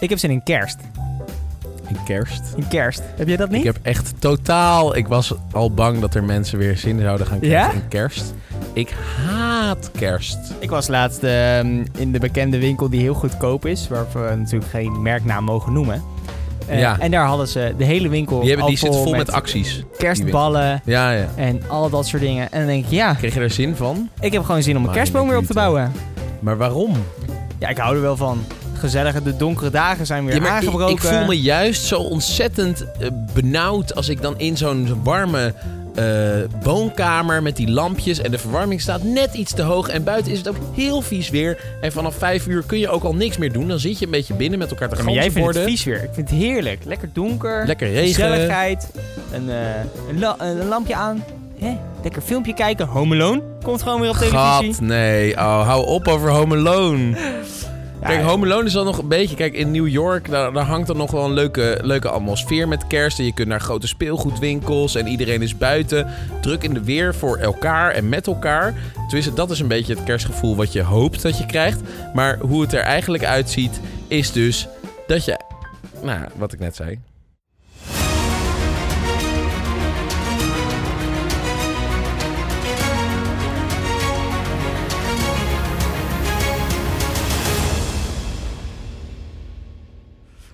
Ik heb zin in kerst. In kerst. In kerst. Heb jij dat niet? Ik heb echt totaal... Ik was al bang dat er mensen weer zin zouden gaan krijgen Ja? in kerst. Ik haat kerst. Ik was laatst ehm, in de bekende winkel die heel goedkoop is, waarvoor we natuurlijk geen merknaam mogen noemen. Eh, Ja. En daar hadden ze de hele winkel Die, hebben, al die zit vol met acties. kerstballen Ja, ja. en al dat soort dingen. En dan denk ik, ja, Kreeg je er zin van? ik heb gewoon zin om een kerstboom weer op te hè. bouwen. Maar waarom? Ja, ik hou er wel van. Gezellige, de donkere dagen zijn weer Ja, maar ik, aangebroken. ik voel me juist zo ontzettend eh, benauwd als ik dan in zo'n warme eh, woonkamer met die lampjes en de verwarming staat net iets te hoog en buiten is het ook heel vies weer. En vanaf vijf uur kun je ook al niks meer doen. Dan zit je een beetje binnen met elkaar te Ja, maar jij vindt het vies weer. Ik vind het heerlijk. Lekker donker. Lekker regen. Gezelligheid. Een, eh, een, la- een lampje aan. Hè? Lekker filmpje kijken. Home Alone komt gewoon weer op televisie. Gat, nee. Oh, hou op over Home Alone. Kijk, Home Alone is dan nog een beetje... Kijk, in New York, daar, daar hangt dan nog wel een leuke, leuke atmosfeer met kerst. En je kunt naar grote speelgoedwinkels en iedereen is buiten. Druk in de weer voor elkaar en met elkaar. Tenminste, dat is een beetje het kerstgevoel wat je hoopt dat je krijgt. Maar hoe het er eigenlijk uitziet, is dus dat je... Nou, wat ik net zei.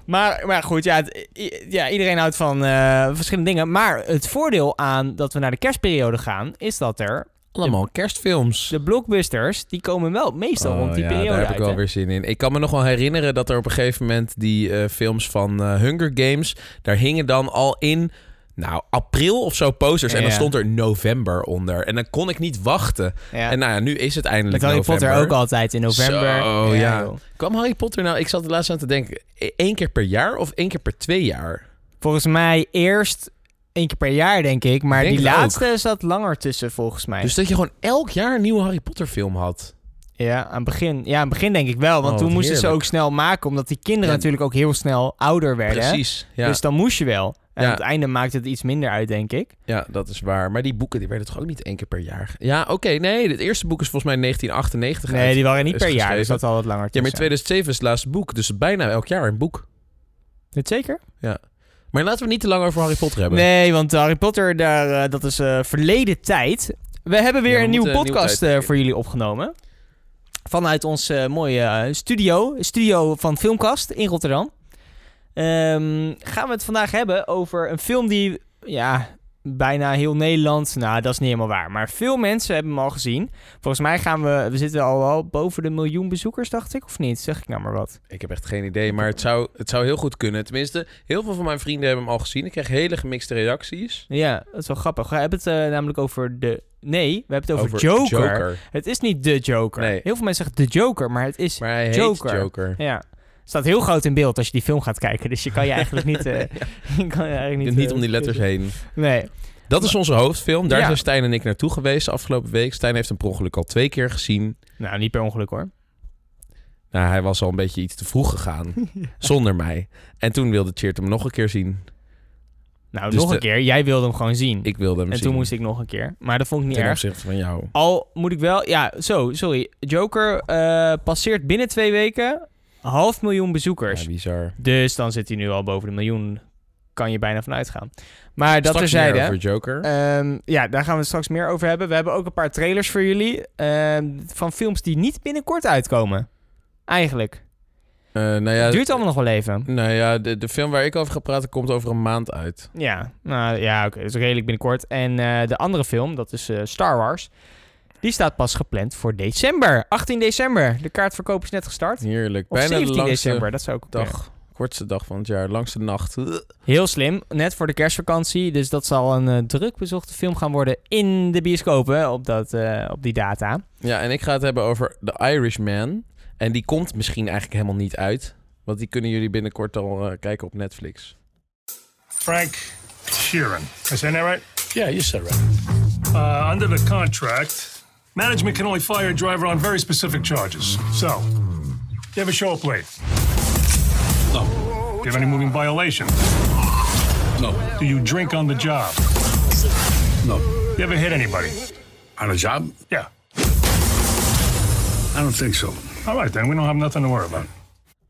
Maar, maar goed, ja, het- ja, iedereen houdt van eh, verschillende dingen. Maar het voordeel aan dat we naar de kerstperiode gaan, is dat er Allemaal kerstfilms. de blockbusters, die komen wel meestal Oh, rond die ja, periode daar heb ik wel hè? weer zin in. Ik kan me nog wel herinneren dat er op een gegeven moment die eh, films van eh, Hunger Games, daar hingen dan al in, nou, april of zo posters. En dan Ja. stond er november onder. En dan kon ik niet wachten. Ja. En nou ja, nu is het eindelijk Harry november. Potter ook altijd in november. Zo, ja. Kwam Harry Potter nou, ik zat er laatst aan te denken, e- één keer per jaar of één keer per twee jaar? Volgens mij eerst één keer per jaar, denk ik. Maar Denk die laatste zat langer tussen, volgens mij. Dus dat je gewoon elk jaar een nieuwe Harry Potter film had. Ja, aan het begin, ja, aan het begin denk ik wel. Want Oh, toen moesten ze ook snel maken. Omdat die kinderen natuurlijk ook heel snel ouder werden. Precies. Dus dan moest je wel. En Ja. aan het einde maakte het iets minder uit, denk ik. Ja, dat is waar. Maar die boeken die werden toch ook niet één keer per jaar? Ja, oké. nee, het eerste boek is volgens mij 1998 Nee, uit. die waren niet per jaar. Dus dat al wat langer Ja, maar tussen. 2007 is het laatste boek. Dus bijna elk jaar een boek. Weet zeker? Maar laten we niet te lang over Harry Potter hebben. Nee, want Harry Potter, daar, eh, dat is eh, verleden tijd. We hebben weer Ja, we een nieuwe podcast tijd eh, voor jullie opgenomen. Vanuit ons eh, mooie studio. Studio van Filmkast in Rotterdam. Ehm, gaan we het vandaag hebben over een film die... Ja, bijna heel Nederland... Nou, dat is niet helemaal waar. Maar veel mensen hebben hem al gezien. Volgens mij gaan we... We zitten al wel boven de miljoen bezoekers, dacht ik. Of niet? Zeg ik nou maar wat. Ik heb echt geen idee, maar het zou, het zou heel goed kunnen. Tenminste, heel veel van mijn vrienden hebben hem al gezien. Ik krijg hele gemixte reacties. Ja, dat is wel grappig. We hebben het eh, namelijk over de... Nee, we hebben het over, Joker. Het is niet de Joker. Nee. Heel veel mensen zeggen de Joker, maar het is... Maar hij Joker. heet Joker. Ja. Staat heel groot in beeld als je die film gaat kijken. Dus je kan je eigenlijk niet... eh, je kan je eigenlijk niet, Niet eh, om die letters heen. Nee. Dat is onze hoofdfilm. Daar Ja. zijn Stijn en ik naartoe geweest de afgelopen week. Stijn heeft hem per ongeluk al twee keer gezien. Nou, niet per ongeluk hoor. Nou, hij was al een beetje iets te vroeg gegaan. Zonder mij. En toen wilde Cheert hem nog een keer zien. Nou, Dus nog de- een keer. Jij wilde hem gewoon zien. Ik wilde hem en zien. toen moest ik nog een keer. Maar dat vond ik niet Ten erg. opzichte van jou. Al moet ik wel... Ja, zo, sorry. Joker eh, passeert binnen twee weken half miljoen bezoekers. Ja, bizar. Dus dan zit hij nu al boven de miljoen. Kan je bijna van uitgaan. Maar dat terzijde. meer over Joker. Ehm, ja, daar gaan we het straks meer over hebben. We hebben ook een paar trailers voor jullie. ehm, van films die niet binnenkort uitkomen. Eigenlijk. Eh, nou ja, Het duurt allemaal nog wel even. Nou ja, de, de film waar ik over ga praten komt over een maand uit. Ja, nou ja, oké. dat is redelijk binnenkort. En eh, de andere film, dat is eh, Star Wars. Die staat pas gepland voor december. 18 december. De kaartverkoop is net gestart. Heerlijk. Of Bijna 17 de langste december, dat zou ook kunnen. dag. Kortste dag van het jaar. Langste nacht. Heel slim. Net voor de kerstvakantie. Dus dat zal een eh, druk bezochte film gaan worden in de bioscopen op, dat, eh, op die data. Ja, en ik ga het hebben over The Irishman. En die komt misschien eigenlijk helemaal niet uit. Want die kunnen jullie binnenkort al eh, kijken op Netflix. Frank Sheeran. Is that right? Yeah, you said right. Uh, under the contract, management can only fire a driver on very specific charges. So, you ever show up late? No, Do you have any moving violations? no, Do you drink on the job? no. You ever hit anybody? On a job? Yeah. I don't think so. All right, then. We don't have nothing to worry about.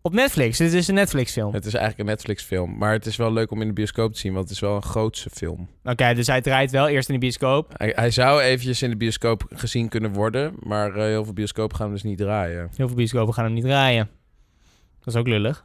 Op Netflix. Dit is een Netflix film. Het is eigenlijk een Netflix film. Maar het is wel leuk om in de bioscoop te zien, want het is wel een grootse film. Oké, dus hij draait wel eerst in de bioscoop. Hij, hij zou eventjes in de bioscoop gezien kunnen worden, maar eh, heel veel bioscopen gaan hem dus niet draaien. Heel veel bioscopen gaan hem niet draaien. Dat is ook lullig.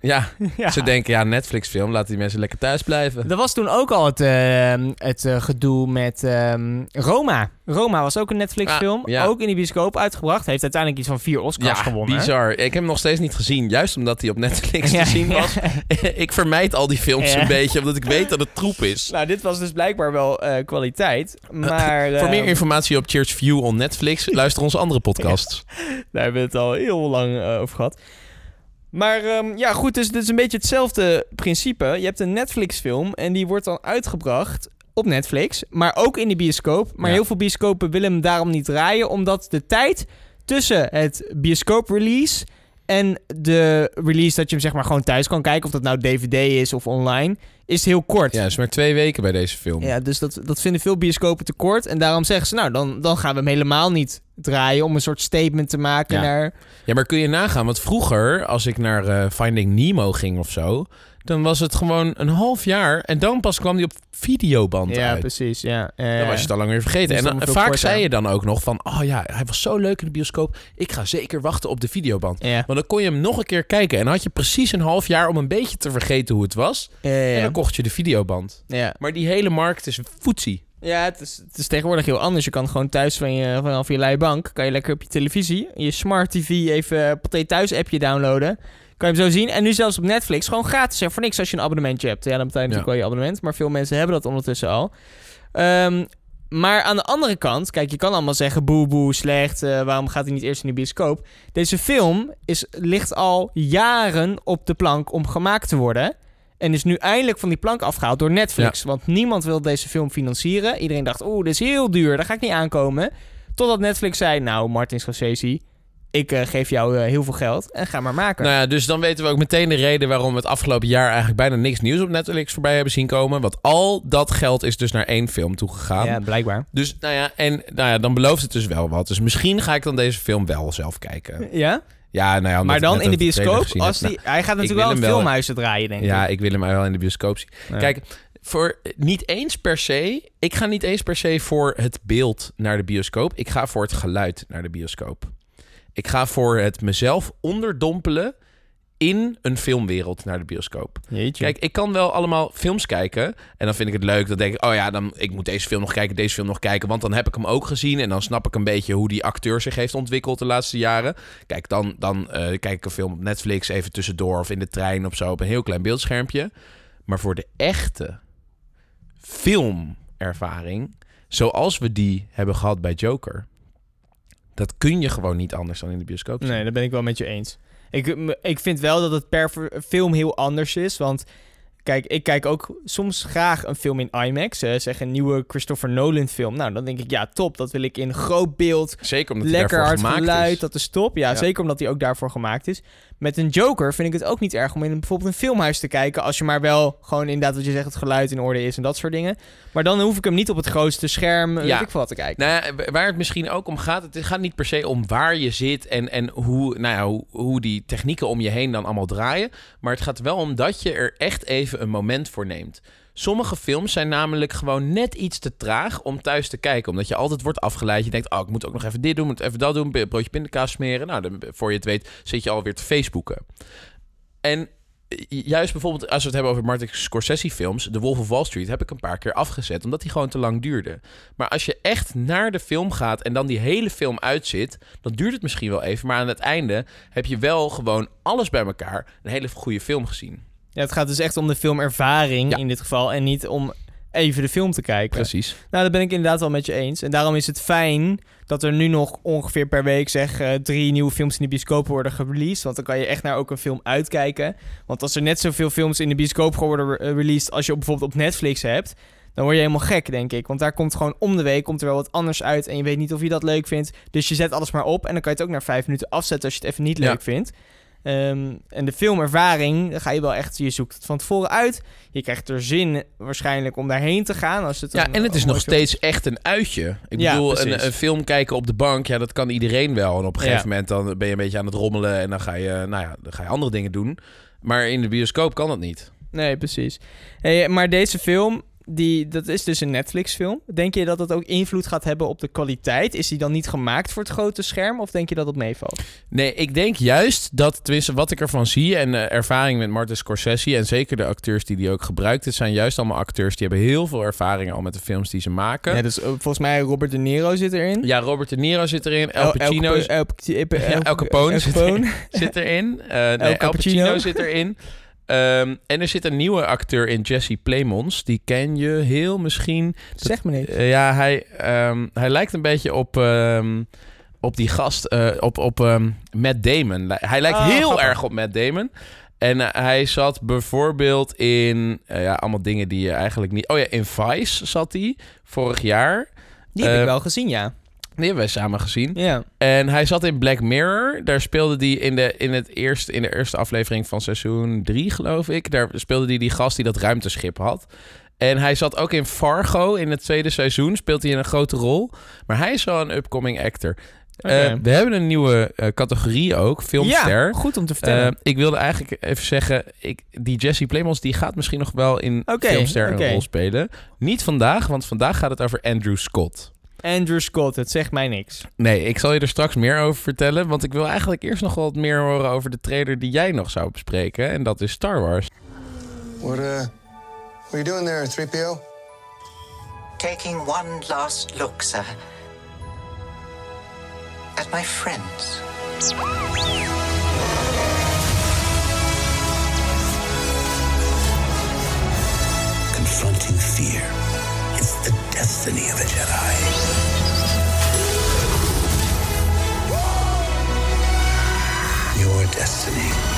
Ja, Ja. ze denken, ja, Netflix film, laat die mensen lekker thuis blijven. Er was toen ook al het, ehm, het eh, gedoe met ehm, Roma. Roma was ook een Netflix film. Ah, ja. Ook in die bioscoop uitgebracht. Heeft uiteindelijk iets van vier Oscars Ja, gewonnen. bizar. Ik heb hem nog steeds niet gezien, juist omdat hij op Netflix te zien was. ik vermijd al die films een beetje, omdat ik weet dat het troep is. Nou, dit was dus blijkbaar wel eh, kwaliteit. Maar Voor eh, meer informatie op Church View on Netflix, luister onze andere podcasts. Daar hebben we het al heel lang eh, over gehad. Maar ehm, ja, goed, dus dit is een beetje hetzelfde principe. Je hebt een Netflix-film en die wordt dan uitgebracht op Netflix, maar ook in de bioscoop. Maar Ja. heel veel bioscopen willen hem daarom niet draaien, omdat de tijd tussen het bioscoop-release en de release dat je hem zeg maar gewoon thuis kan kijken, of dat nou DVD is of online, is heel kort. Ja, het is maar twee weken bij deze film. Ja, dus dat, dat vinden veel bioscopen te kort. En daarom zeggen ze, nou, dan, dan gaan we hem helemaal niet draaien... om een soort statement te maken Ja. naar... Ja, maar kun je nagaan? Want vroeger, als ik naar eh, Finding Nemo ging of zo... dan was het gewoon een half jaar... en dan pas kwam die op videoband Ja, uit. precies, ja. Eh, Dan was je het al lang weer vergeten. Dus en dan vaak zei je dan ook nog van... oh ja, hij was zo leuk in de bioscoop. Ik ga zeker wachten op de videoband. Ja, Want dan kon je hem nog een keer kijken... en dan had je precies een half jaar om een beetje te vergeten hoe het was. ja, En ja. dan kocht je de videoband. ja. Maar die hele markt is foetsie. Ja, het is, het is tegenwoordig heel anders. Je kan gewoon thuis van je, vanaf je bank... kan je lekker op je televisie, je smart tv... even uh, Pathé Thuis appje downloaden... Kan je hem zo zien. En nu zelfs op Netflix. Gewoon gratis. En voor niks als je een abonnementje hebt. Ja, dan betaal je natuurlijk wel je abonnement. Maar veel mensen hebben dat ondertussen al. Ehm, maar aan de andere kant, kijk, je kan allemaal zeggen: boe, boe, slecht. eh, waarom gaat hij niet eerst in de bioscoop? Deze film is, ligt al jaren op de plank om gemaakt te worden. En is nu eindelijk van die plank afgehaald door Netflix. Want niemand wil deze film financieren. Iedereen dacht: oeh, dit is heel duur. Daar ga ik niet aankomen. Totdat Netflix zei: Nou, Martin Scorsese. Ik eh, geef jou eh, heel veel geld en ga maar maken. Nou ja, dus dan weten we ook meteen de reden waarom we het afgelopen jaar eigenlijk bijna niks nieuws op Netflix voorbij hebben zien komen. Want al dat geld is dus naar één film toegegaan. ja, blijkbaar. Dus nou ja, en nou ja, dan belooft het dus wel wat. Dus misschien ga ik dan deze film wel zelf kijken. Ja? Ja, nou ja, Maar dan in de bioscoop? Als die, hij gaat natuurlijk wel in wel- filmhuizen draaien, denk Nou, ik. ja, ik wil hem wel in de bioscoop zien. Ja. Kijk, voor niet eens per se. Ik ga niet eens per se voor het beeld naar de bioscoop. Ik ga voor het geluid naar de bioscoop. Ik ga voor het mezelf onderdompelen in een filmwereld naar de bioscoop. Jeetje. Kijk, ik kan wel allemaal films kijken. En dan vind ik het leuk. Dan denk ik, oh ja, dan, ik moet deze film nog kijken, deze film nog kijken. Want dan heb ik hem ook gezien. En dan snap ik een beetje hoe die acteur zich heeft ontwikkeld de laatste jaren. Kijk, dan, dan eh, kijk ik een film op Netflix even tussendoor. Of in de trein of zo op een heel klein beeldschermpje. Maar voor de echte filmervaring, zoals we die hebben gehad bij Joker... Dat kun je gewoon niet anders dan in de bioscoop zien. Nee, dat ben ik wel met je eens. Ik, ik vind wel dat het per film heel anders is. Want kijk, ik kijk ook soms graag een film in IMAX. eh, zeg een nieuwe Christopher Nolan film. Nou, dan denk ik, ja, top. Dat wil ik in groot beeld. Zeker omdat Lekker hard geluid, is. dat is top. Ja, Ja. zeker omdat hij ook daarvoor gemaakt is. Met een Joker vind ik het ook niet erg om in bijvoorbeeld een filmhuis te kijken. Als je maar wel gewoon inderdaad wat je zegt, het geluid in orde is en dat soort dingen. Maar dan hoef ik hem niet op het grootste scherm, ja. Weet ik veel wat te kijken. Nou ja, waar het misschien ook om gaat, het gaat niet per se om waar je zit en, en hoe, nou ja, hoe, hoe die technieken om je heen dan allemaal draaien. Maar het gaat wel om dat je er echt even een moment voor neemt. Sommige films zijn namelijk gewoon net iets te traag om thuis te kijken. Omdat je altijd wordt afgeleid. Je denkt, oh, ik moet ook nog even dit doen, moet even dat doen. Broodje pindakaas smeren. Nou, voor je het weet zit je alweer te Facebooken. En juist bijvoorbeeld als we het hebben over Martin Scorsese films, The Wolf of Wall Street, heb ik een paar keer afgezet, omdat die gewoon te lang duurde. Maar als je echt naar de film gaat en dan die hele film uitzit, dan duurt het misschien wel even, maar aan het einde heb je wel gewoon alles bij elkaar een hele goede film gezien. Ja, het gaat dus echt om de filmervaring Ja. in dit geval en niet om even de film te kijken. Precies. Nou, dat ben ik inderdaad wel met je eens. En daarom is het fijn dat er nu nog ongeveer per week zeg eh, drie nieuwe films in de bioscoop worden gereleased. Want dan kan je echt naar ook een film uitkijken. Want als er net zoveel films in de bioscoop worden eh, released als je bijvoorbeeld op Netflix hebt, dan word je helemaal gek, denk ik. Want daar komt gewoon om de week komt er wel wat anders uit en je weet niet of je dat leuk vindt. Dus je zet alles maar op en dan kan je het ook na vijf minuten afzetten als je het even niet Ja. leuk vindt. Ehm, en de filmervaring, dan ga je wel echt, je zoekt het van tevoren uit. Je krijgt er zin waarschijnlijk om daarheen te gaan. Als het Ja, een- en het is nog steeds echt een uitje. Ik Ja, bedoel, een, een film kijken op de bank, ja, dat kan iedereen wel. En op een Ja. gegeven moment dan ben je een beetje aan het rommelen en dan ga je, nou ja, dan ga je andere dingen doen. Maar in de bioscoop kan dat niet. Nee, precies. Hey, maar deze film, die, dat is dus een Netflix-film. Denk je dat dat ook invloed gaat hebben op de kwaliteit? Is die dan niet gemaakt voor het grote scherm? Of denk je dat het meevalt? Nee, ik denk juist dat, tenminste wat ik ervan zie en eh, ervaring met Martin Scorsese en zeker de acteurs die die ook gebruikt, het zijn juist allemaal acteurs die hebben heel veel ervaring al met de films die ze maken. Ja, dus eh, volgens mij Robert De Niro zit erin. Ja, Robert De Niro zit erin, El El- Pacino El, El, El, Capone zit Capone. zit erin. Eh nee, El Cappuccino. Zit erin. Ehm, en er zit een nieuwe acteur in, Jesse Plemons. Die ken je heel misschien. Zeg me niet. Eh, ja, hij, ehm, hij lijkt een beetje op, ehm, op die gast, eh, op, op Matt Damon. Hij lijkt Oh, heel grappig. erg op Matt Damon. En eh, hij zat bijvoorbeeld in, ja, allemaal dingen die je eigenlijk niet... Oh ja, in Vice zat hij vorig jaar. Die heb ik wel gezien, ja. Die hebben wij samen gezien. Ja. En hij zat in Black Mirror. Daar speelde hij in de, in het eerste, in de eerste aflevering van seizoen 3, geloof ik. Daar speelde hij die gast die dat ruimteschip had. En hij zat ook in Fargo in het tweede seizoen. Speelt hij een grote rol. Maar hij is wel een upcoming actor. Eh, we hebben een nieuwe eh, categorie ook, filmster. Ja, goed om te vertellen. Eh, ik wilde eigenlijk even zeggen, ik, die Jesse Plemons die gaat misschien nog wel in filmster een rol spelen. Niet vandaag, want vandaag gaat het over Andrew Scott. Andrew Scott, het zegt mij niks. Nee, ik zal je er straks meer over vertellen. Want ik wil eigenlijk eerst nog wel wat meer horen over de trailer die jij nog zou bespreken. En dat is Star Wars. What, uh, what are you doing there, 3PO? Taking one last look, sir. At my friends. Confronting fear. Destiny of a Jedi. Your destiny.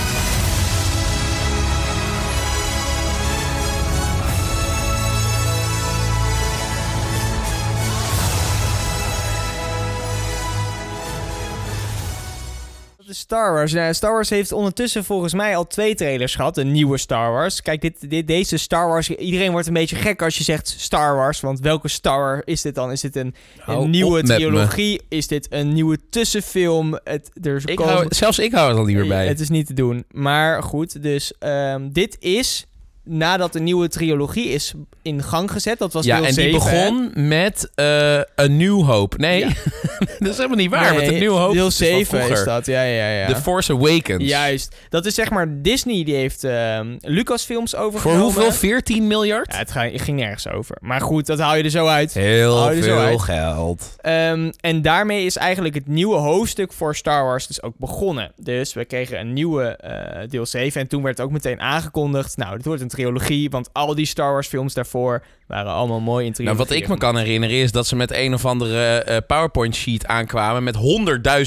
Star Wars. Nou, Star Wars heeft ondertussen volgens mij al twee trailers gehad. Een nieuwe Star Wars. Kijk, dit, dit, deze Star Wars... Iedereen wordt een beetje gek als je zegt Star Wars. Want welke Star Wars is dit dan? Is dit een, een nieuwe trilogie? Is dit een nieuwe tussenfilm? Het, er Ik komen- hou, zelfs ik hou het al niet meer bij. Het is niet te doen. Maar goed, dus ehm, dit is nadat de nieuwe trilogie is in gang gezet. Dat was ja, deel en die 7, hè? begon met eh een New Hope. Nee, dat is helemaal niet waar. Nee, want een New Hope Deel is van 7 is vroeger. dat, ja, ja, ja. The Force Awakens. Juist. Dat is zeg maar Disney die heeft ehm Lucasfilms Voor overgenomen. hoeveel? 14 miljard? Ja, het ging nergens over. Maar goed, dat haal je er zo uit. Heel veel uit. geld. Ehm, en daarmee is eigenlijk het nieuwe hoofdstuk voor Star Wars dus ook begonnen. Dus we kregen een nieuwe eh, deel 7 en toen werd ook meteen aangekondigd... nou, dit wordt een trilogie, want al die Star Wars films daarvoor waren allemaal mooi in Nou, wat ik me kan herinneren is dat ze met een of andere eh, PowerPoint-sheet aankwamen met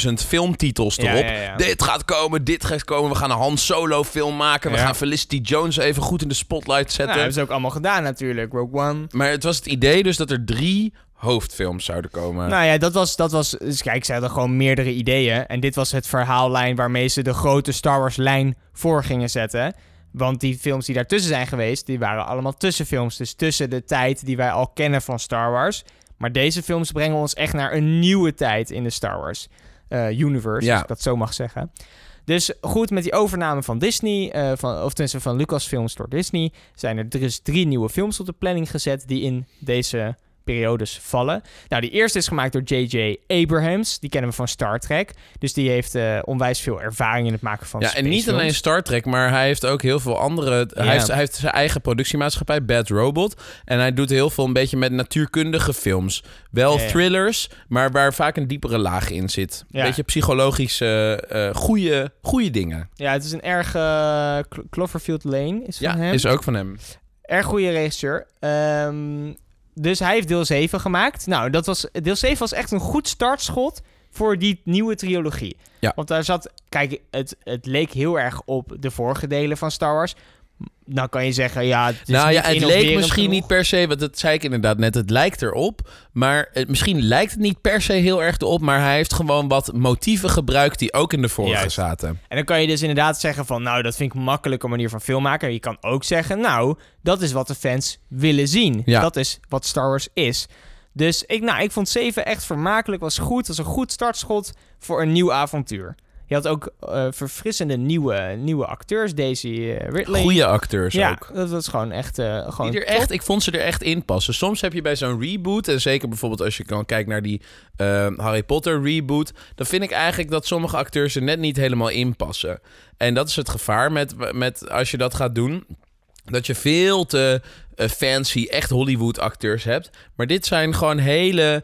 100.000 filmtitels erop. ja, ja. Dit gaat komen, dit gaat komen. We gaan een Han Solo-film maken. We gaan Felicity Jones even goed in de spotlight Nou, zetten. dat hebben ze ook allemaal gedaan natuurlijk. Rogue One. Maar het was het idee dus dat er drie hoofdfilms zouden komen. Nou ja, dat was, dat was... Dus kijk, ze hadden gewoon meerdere ideeën. En dit was het verhaallijn waarmee ze de grote Star Wars lijn voor gingen zetten. Want die films die daartussen zijn geweest, die waren allemaal tussenfilms. Dus tussen de tijd die wij al kennen van Star Wars. Maar deze films brengen ons echt naar een nieuwe tijd in de Star Wars eh, universe, Ja. als ik dat zo mag zeggen. Dus goed, met die overname van Disney, eh, van, of tenminste van Lucasfilms door Disney, zijn er dus drie nieuwe films op de planning gezet die in deze periodes vallen. Nou, die eerste is gemaakt door J.J. Abrahams. Die kennen we van Star Trek. Dus die heeft eh, onwijs veel ervaring in het maken van ja, en niet alleen Star Trek, maar hij heeft ook heel veel andere... Ja. Hij, heeft, hij heeft zijn eigen productiemaatschappij, Bad Robot. En hij doet heel veel een beetje met natuurkundige films. Wel Ja, ja. thrillers, maar waar vaak een diepere laag in zit. Ja. Beetje psychologische, eh goede, goede dingen. Ja, het is een erg... eh, Clo- Cloverfield Lane is van Ja, hem. is ook van hem. Erg goede regisseur. Ehm, dus hij heeft deel 7 gemaakt. Nou, dat was, deel 7 was echt een goed startschot voor die nieuwe trilogie. Ja. Want daar zat... Kijk, het, het leek heel erg op de vorige delen van Star Wars. Dan kan je zeggen, ja, het is nou niet ja, het leek misschien genoeg. niet per se, want dat zei ik inderdaad net, het lijkt erop. Maar het, misschien lijkt het niet per se heel erg erop, maar hij heeft gewoon wat motieven gebruikt die ook in de vorige Juist. zaten. En dan kan je dus inderdaad zeggen van, nou, dat vind ik een makkelijke manier van filmmaken. Je kan ook zeggen, nou, dat is wat de fans willen zien. Ja. Dat is wat Star Wars is. Dus ik, nou, ik vond 7 echt vermakelijk, was goed. was een goed startschot voor een nieuw avontuur. Je had ook eh, verfrissende nieuwe, nieuwe acteurs, Daisy eh, Ridley. Goede acteurs ja, ook. dat was gewoon echt, eh, gewoon Die er top. echt, ik vond ze er echt in passen. Soms heb je bij zo'n reboot, en zeker bijvoorbeeld als je kan kijken naar die eh, Harry Potter reboot, dan vind ik eigenlijk dat sommige acteurs er net niet helemaal in passen. En dat is het gevaar met, met als je dat gaat doen. Dat je veel te fancy, echt Hollywood acteurs hebt. Maar dit zijn gewoon hele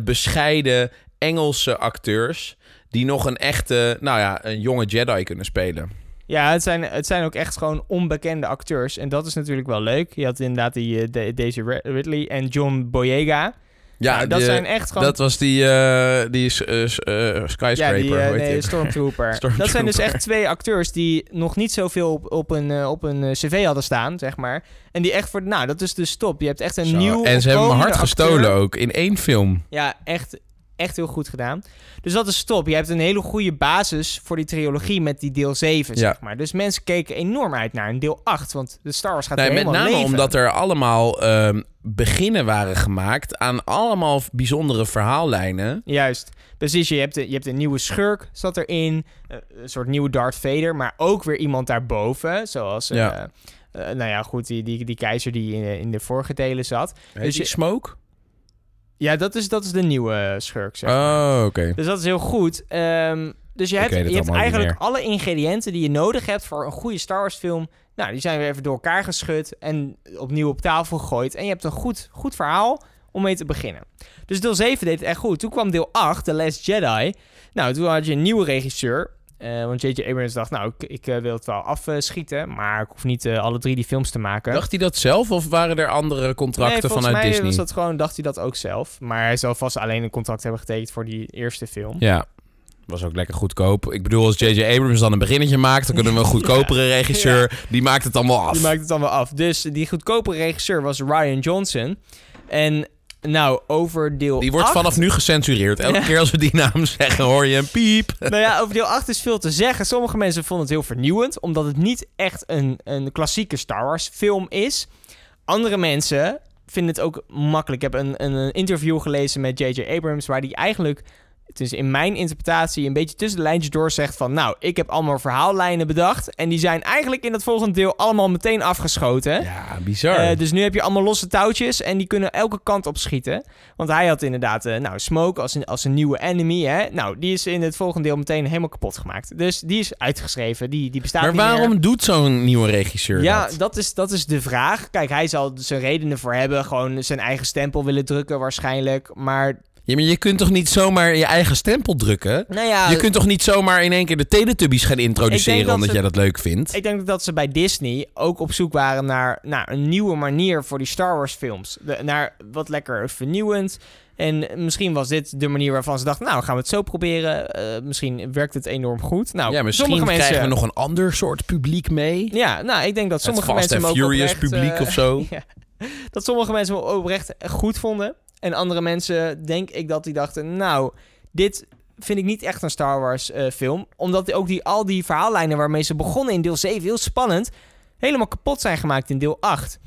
bescheiden Engelse acteurs. Die nog een echte, nou ja, een jonge Jedi kunnen spelen. Ja, het zijn, het zijn ook echt gewoon onbekende acteurs. En dat is natuurlijk wel leuk. Je had inderdaad die, eh, de- Daisy Ri- Ridley en John Boyega. Ja, Nou, dat zijn echt gewoon... Dat was die, eh die s- eh, s- eh, ja, skyscraper. die, nee? Stormtrooper. Stormtrooper. Dat zijn dus echt twee acteurs die nog niet zoveel op, op een, op een cv hadden staan, zeg maar. En die echt voor... Nou, dat is dus top. Je hebt echt een Zo, nieuw... En ze hebben mijn hart gestolen ook in één film. Ja, echt, echt heel goed gedaan. Dus dat is top. Je hebt een hele goede basis voor die trilogie met die deel 7, Ja. zeg maar. Dus mensen keken enorm uit naar een deel 8, want de Star Wars gaat Nee, weer met helemaal name leven. omdat er allemaal ehm, beginnen waren gemaakt aan allemaal bijzondere verhaallijnen. Juist. Precies, je hebt, de, je hebt een nieuwe schurk, zat erin. eh, een soort nieuwe Darth Vader, maar ook weer iemand daarboven. Zoals, eh, Ja. eh, nou ja, goed, die, die, die keizer die in, in de vorige delen zat. Heet Dus je- Smoke? Ja, dat is, dat is de nieuwe eh, schurk, zeg maar. Oh, oké. Dus dat is heel goed. Ehm, dus je hebt, je hebt eigenlijk alle ingrediënten die je nodig hebt voor een goede Star Wars film. Nou, die zijn weer even door elkaar geschud en opnieuw op tafel gegooid. En je hebt een goed, goed verhaal om mee te beginnen. Dus deel 7 deed het echt goed. Toen kwam deel 8, The Last Jedi. Nou, toen had je een nieuwe regisseur. Eh, want J.J. Abrams dacht, nou, ik, ik eh, wil het wel afschieten. Maar ik hoef niet eh, alle drie die films te maken. Dacht hij dat zelf of waren er andere contracten nee, vanuit mij Disney? was dat gewoon, dacht hij dat ook zelf. Maar hij zal vast alleen een contract hebben getekend voor die eerste film. Ja, was ook lekker goedkoop. Ik bedoel, als J.J. Abrams dan een beginnetje maakt, dan kunnen we een goedkopere regisseur, die maakt het allemaal af. Die maakt het wel af. Dus die goedkope regisseur was Ryan Johnson. En nou, over deel Die wordt 8 vanaf nu gecensureerd. Elke keer als we die naam zeggen, hoor je een piep. Nou ja, over deel 8 is veel te zeggen. Sommige mensen vonden het heel vernieuwend, omdat het niet echt een, een klassieke Star Wars film is. Andere mensen vinden het ook makkelijk. Ik heb een, een, een interview gelezen met J.J. Abrams, waar die eigenlijk, het is in mijn interpretatie, een beetje tussen de lijntjes door zegt van, nou, ik heb allemaal verhaallijnen bedacht. En die zijn eigenlijk in het volgende deel allemaal meteen afgeschoten. Ja, bizar. Eh, dus nu heb je allemaal losse touwtjes en die kunnen elke kant op schieten. Want hij had inderdaad, eh, nou, Smoke als een, als een nieuwe enemy, hè. Nou, die is in het volgende deel meteen helemaal kapot gemaakt. Dus die is uitgeschreven, die, die bestaat maar niet meer. waarom doet zo'n nieuwe regisseur Ja, dat? dat is, dat is de vraag. Kijk, hij zal zijn redenen voor hebben. Gewoon zijn eigen stempel willen drukken waarschijnlijk. Maar, Ja, maar je kunt toch niet zomaar je eigen stempel drukken? nou ja... je kunt toch niet zomaar in één keer de Teletubbies gaan introduceren dat omdat ze- jij dat leuk vindt? Ik denk dat ze bij Disney ook op zoek waren naar, naar een nieuwe manier voor die Star Wars films. De- naar wat lekker vernieuwend. En misschien was dit de manier waarvan ze dachten, nou gaan we het zo proberen. Eh, misschien werkt het enorm goed. Nou, ja, misschien sommige mensen... krijgen we nog een ander soort publiek mee. Ja, nou ik denk dat sommige het Fast mensen hem ook Furious oprecht, publiek eh, of zo. ja, dat sommige mensen hem oprecht goed vonden. En andere mensen, denk ik dat die dachten, nou, dit vind ik niet echt een Star Wars eh, film. Omdat ook die, al die verhaallijnen waarmee ze begonnen in deel 7, heel spannend, helemaal kapot zijn gemaakt in deel 8.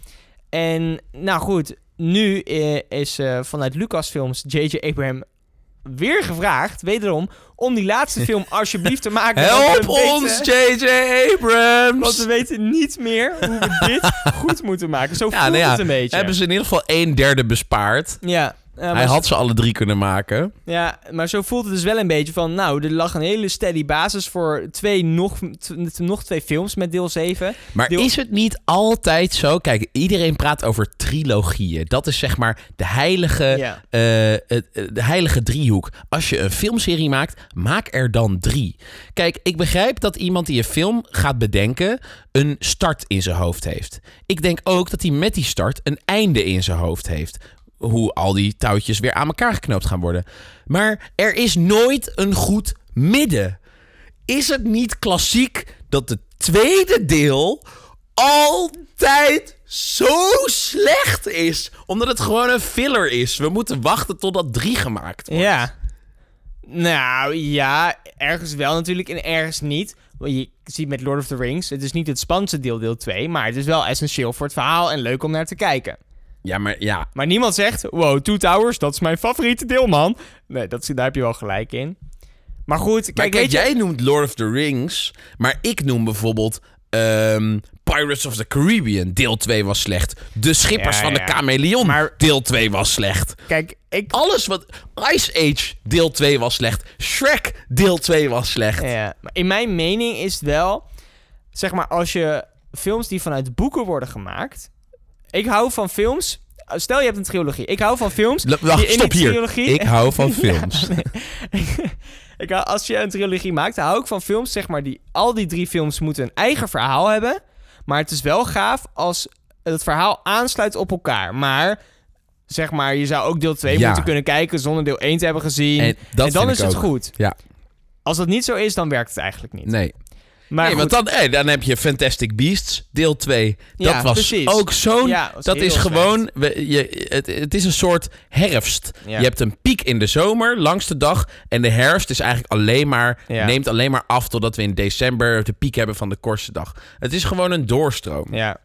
En nou goed, nu eh, is eh, vanuit Lucasfilms J.J. Abraham weer gevraagd, wederom, om die laatste film alsjeblieft te maken. Help ons, J.J. Abrams! want we weten niet meer hoe we dit goed moeten maken. Zo ja, voelt nou ja, het een beetje. hebben ze in ieder geval een derde bespaard. Ja, ja, maar Hij had ze alle drie kunnen maken. ja, maar zo voelt het dus wel een beetje van... Nou, er lag een hele steady basis voor twee, nog, nog twee films met deel 7. Maar Deel- is het niet altijd zo? Kijk, iedereen praat over trilogieën. Dat is zeg maar de heilige, Ja. eh, eh, de heilige driehoek. Als je een filmserie maakt, maak er dan drie. Kijk, ik begrijp dat iemand die een film gaat bedenken... een start in zijn hoofd heeft. Ik denk ook dat hij met die start een einde in zijn hoofd heeft. Hoe al die touwtjes weer aan elkaar geknoopt gaan worden. Maar er is nooit een goed midden. Is het niet klassiek dat het tweede deel altijd zo slecht is. Omdat het gewoon een filler is. We moeten wachten totdat 3 gemaakt wordt. Ja. Nou ja, ergens wel natuurlijk en ergens niet. Want je ziet met Lord of the Rings, het is niet het spannendste deel, deel 2, maar het is wel essentieel voor het verhaal en leuk om naar te kijken. Ja, maar ja. Maar niemand zegt, wow, Two Towers, dat is mijn favoriete deel, man. Nee, dat, daar heb je wel gelijk in. Maar goed, kijk, Kijk, weet je... jij noemt Lord of the Rings, maar ik noem bijvoorbeeld ehm, Pirates of the Caribbean. Deel 2 was slecht. De Schippers Ja, van de. Chameleon. Maar- Deel 2 was slecht. Kijk, ik... Alles wat... Ice Age, deel 2 was slecht. Shrek, deel 2 was slecht. Ja, maar in mijn mening is het wel... Zeg maar, als je films die vanuit boeken worden gemaakt... Ik hou van films... Stel, je hebt een trilogie. Ik hou van films... L- Wacht, die stop hier. trilogie- Ik hou van Ja, films. nee. ik hou, als je een trilogie maakt, hou ik van films, zeg maar, die al die drie films moeten een eigen verhaal hebben. Maar het is wel gaaf als het verhaal aansluit op elkaar. Maar zeg maar, je zou ook deel 2 Ja. moeten kunnen kijken zonder deel 1 te hebben gezien. En dan is het ook. goed. Ja. Als dat niet zo is, dan werkt het eigenlijk niet. Nee. Maar nee, want dan, dan heb je Fantastic Beasts, deel 2. Dat Ja, was precies. ook zo'n... Ja, dat dat is gewoon... we- je, het, het is een soort herfst. Ja. Je hebt een piek in de zomer, langs de dag. En de herfst is eigenlijk alleen maar... Neemt alleen maar af totdat we in december de piek hebben van de kortste dag. Het is gewoon een doorstroom. Ja.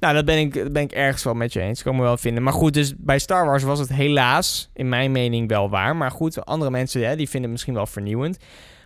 Nou, dat ben ik, dat ben ik ergens wel met je eens. Kan ik me wel vinden. Maar goed, dus bij Star Wars was het helaas, in mijn mening, wel waar. Maar goed, andere mensen hè, die vinden het misschien wel vernieuwend.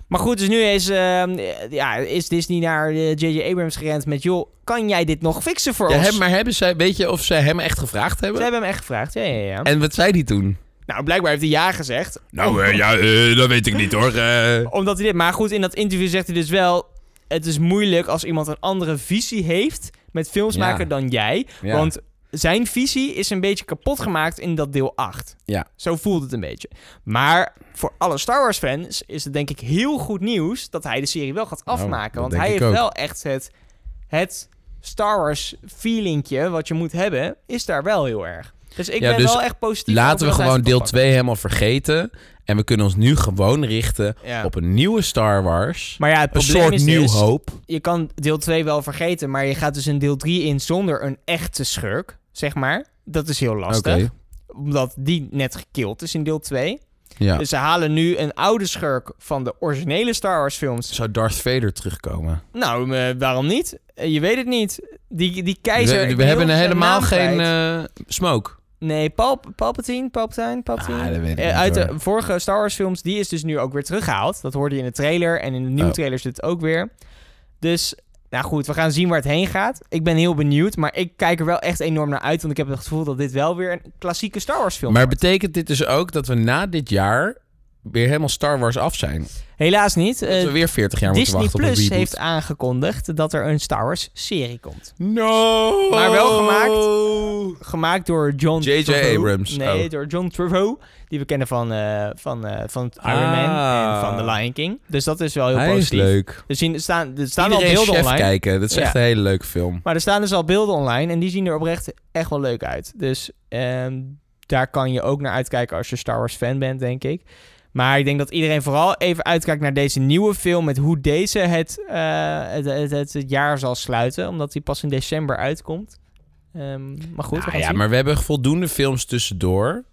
Maar goed, dus nu is, ehm, ja, is Disney naar eh, J.J. Abrams gerend met... joh, kan jij dit nog fixen voor Ja, ons? maar hebben zij, weet je of zij hem echt gevraagd hebben? Ze hebben hem echt gevraagd, ja, ja, ja. En wat zei die toen? Nou, blijkbaar heeft hij ja gezegd. Nou, eh, ja, eh, dat weet ik niet hoor. Eh, Omdat hij dit... Maar goed, in dat interview zegt hij dus wel... Het is moeilijk als iemand een andere visie heeft met films Ja. maken dan jij. Ja. Want zijn visie is een beetje kapot gemaakt in dat deel 8. Ja. Zo voelt het een beetje. Maar voor alle Star Wars fans is het denk ik heel goed nieuws dat hij de serie wel gaat afmaken. Nou, dat want hij heeft ook. wel echt het, het Star Wars feelingje wat je moet hebben, is daar wel heel erg. Dus ik Ja, ben dus wel echt positief. Laten we gewoon deel gaat 2 helemaal vergeten. En we kunnen ons nu gewoon richten Ja. op een nieuwe Star Wars. Maar ja, het een soort is nieuw dus, hoop. je kan deel 2 wel vergeten, maar je gaat dus in deel 3 in zonder een echte schurk, zeg maar. Dat is heel lastig. Omdat die net gekild is in deel 2. Ja. Dus ze halen nu een oude schurk van de originele Star Wars films. Zou Darth Vader terugkomen? Nou, eh, waarom niet? Eh, je weet het niet. Die, die keizer... we we ben hebben helemaal geen eh, smoke. Nee, Pal Palpatine, Palpatine, Palpatine. Ah, dat weet ik niet, Uit de vorige Star Wars films, die is dus nu ook weer teruggehaald. Dat hoorde je in de trailer en in de nieuwe Oh. trailer zit het ook weer. Dus, nou goed, we gaan zien waar het heen gaat. Ik ben heel benieuwd, maar ik kijk er wel echt enorm naar uit. Want ik heb het gevoel dat dit wel weer een klassieke Star Wars film Maar wordt. betekent dit dus ook dat we na dit jaar weer helemaal Star Wars af zijn? Helaas niet. Dat Eh, we weer 40 jaar moeten Disney wachten op een Plus heeft aangekondigd dat er een Star Wars serie komt. No! Maar wel gemaakt- Gemaakt door John J.J. Abrams, Nee, oh. door John Favreau. Die we kennen van, eh, van, eh, van Iron Man Ah. en van The Lion King. Dus dat is wel heel Hij is positief. leuk. Er, zien, er staan, er staan al beelden chef online. kijken. Dat is Ja. echt een hele leuke film. Maar er staan dus al beelden online en die zien er oprecht echt wel leuk uit. Dus ehm, daar kan je ook naar uitkijken als je Star Wars fan bent, denk ik. Maar ik denk dat iedereen vooral even uitkijkt naar deze nieuwe film... met hoe deze het, eh, het, het, het, het jaar zal sluiten. Omdat die pas in december uitkomt. Ehm, maar goed, we Nou gaan ja, zien. maar we hebben voldoende films tussendoor.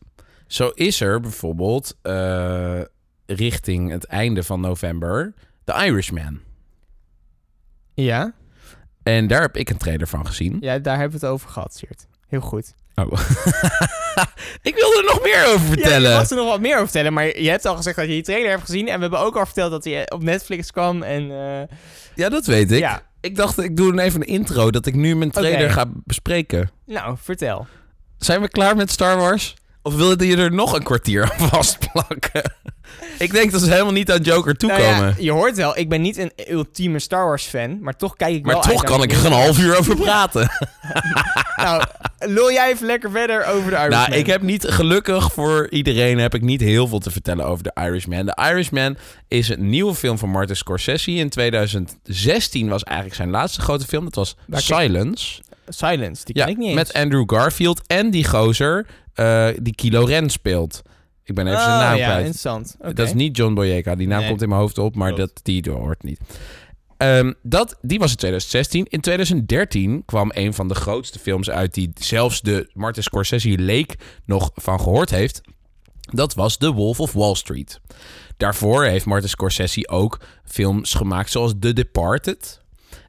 Zo is er bijvoorbeeld eh, richting het einde van november The Irishman. Ja? En daar heb ik een trailer van gezien. ja, daar hebben we het over gehad, Sjeerd. Heel goed. Oh. ik wilde er nog meer over Ja, vertellen. je mag er nog wat meer over vertellen. Maar je hebt al gezegd dat je die trailer hebt gezien. En we hebben ook al verteld dat hij op Netflix kwam. En eh, Ja, dat weet ik. ja, Ik dacht, ik doe even een intro dat ik nu mijn trailer ga bespreken. nou, vertel. Zijn we klaar met Star Wars? Of wilde je er nog een kwartier aan vastplakken? ik denk dat ze helemaal niet aan Joker Nou toekomen. ja, je hoort wel, ik ben niet een ultieme Star Wars fan, maar toch kijk ik maar wel toch uit naar kan ik de er een half uur over praten. Nou, lul jij even lekker verder over de Irishman. Nou, ik heb niet, gelukkig voor iedereen heb ik niet heel veel te vertellen over The Irishman. The Irishman is een nieuwe film van Martin Scorsese. In 2016 was eigenlijk zijn laatste grote film. Dat was Silence. Silence, die Ja, ken ik niet met eens. Andrew Garfield en die gozer eh, die Kylo Ren speelt. Ik ben even zijn Oh, naam ja, kwijt. interessant. Dat is niet John Boyega. Die naam Nee. komt in mijn hoofd op, maar Klopt. dat, die hoort niet. Ehm, dat, die was in 2016. In 2013 kwam een van de grootste films uit die zelfs de Martin Scorsese leek nog van gehoord heeft. Dat was The Wolf of Wall Street. Daarvoor heeft Martin Scorsese ook films gemaakt zoals The Departed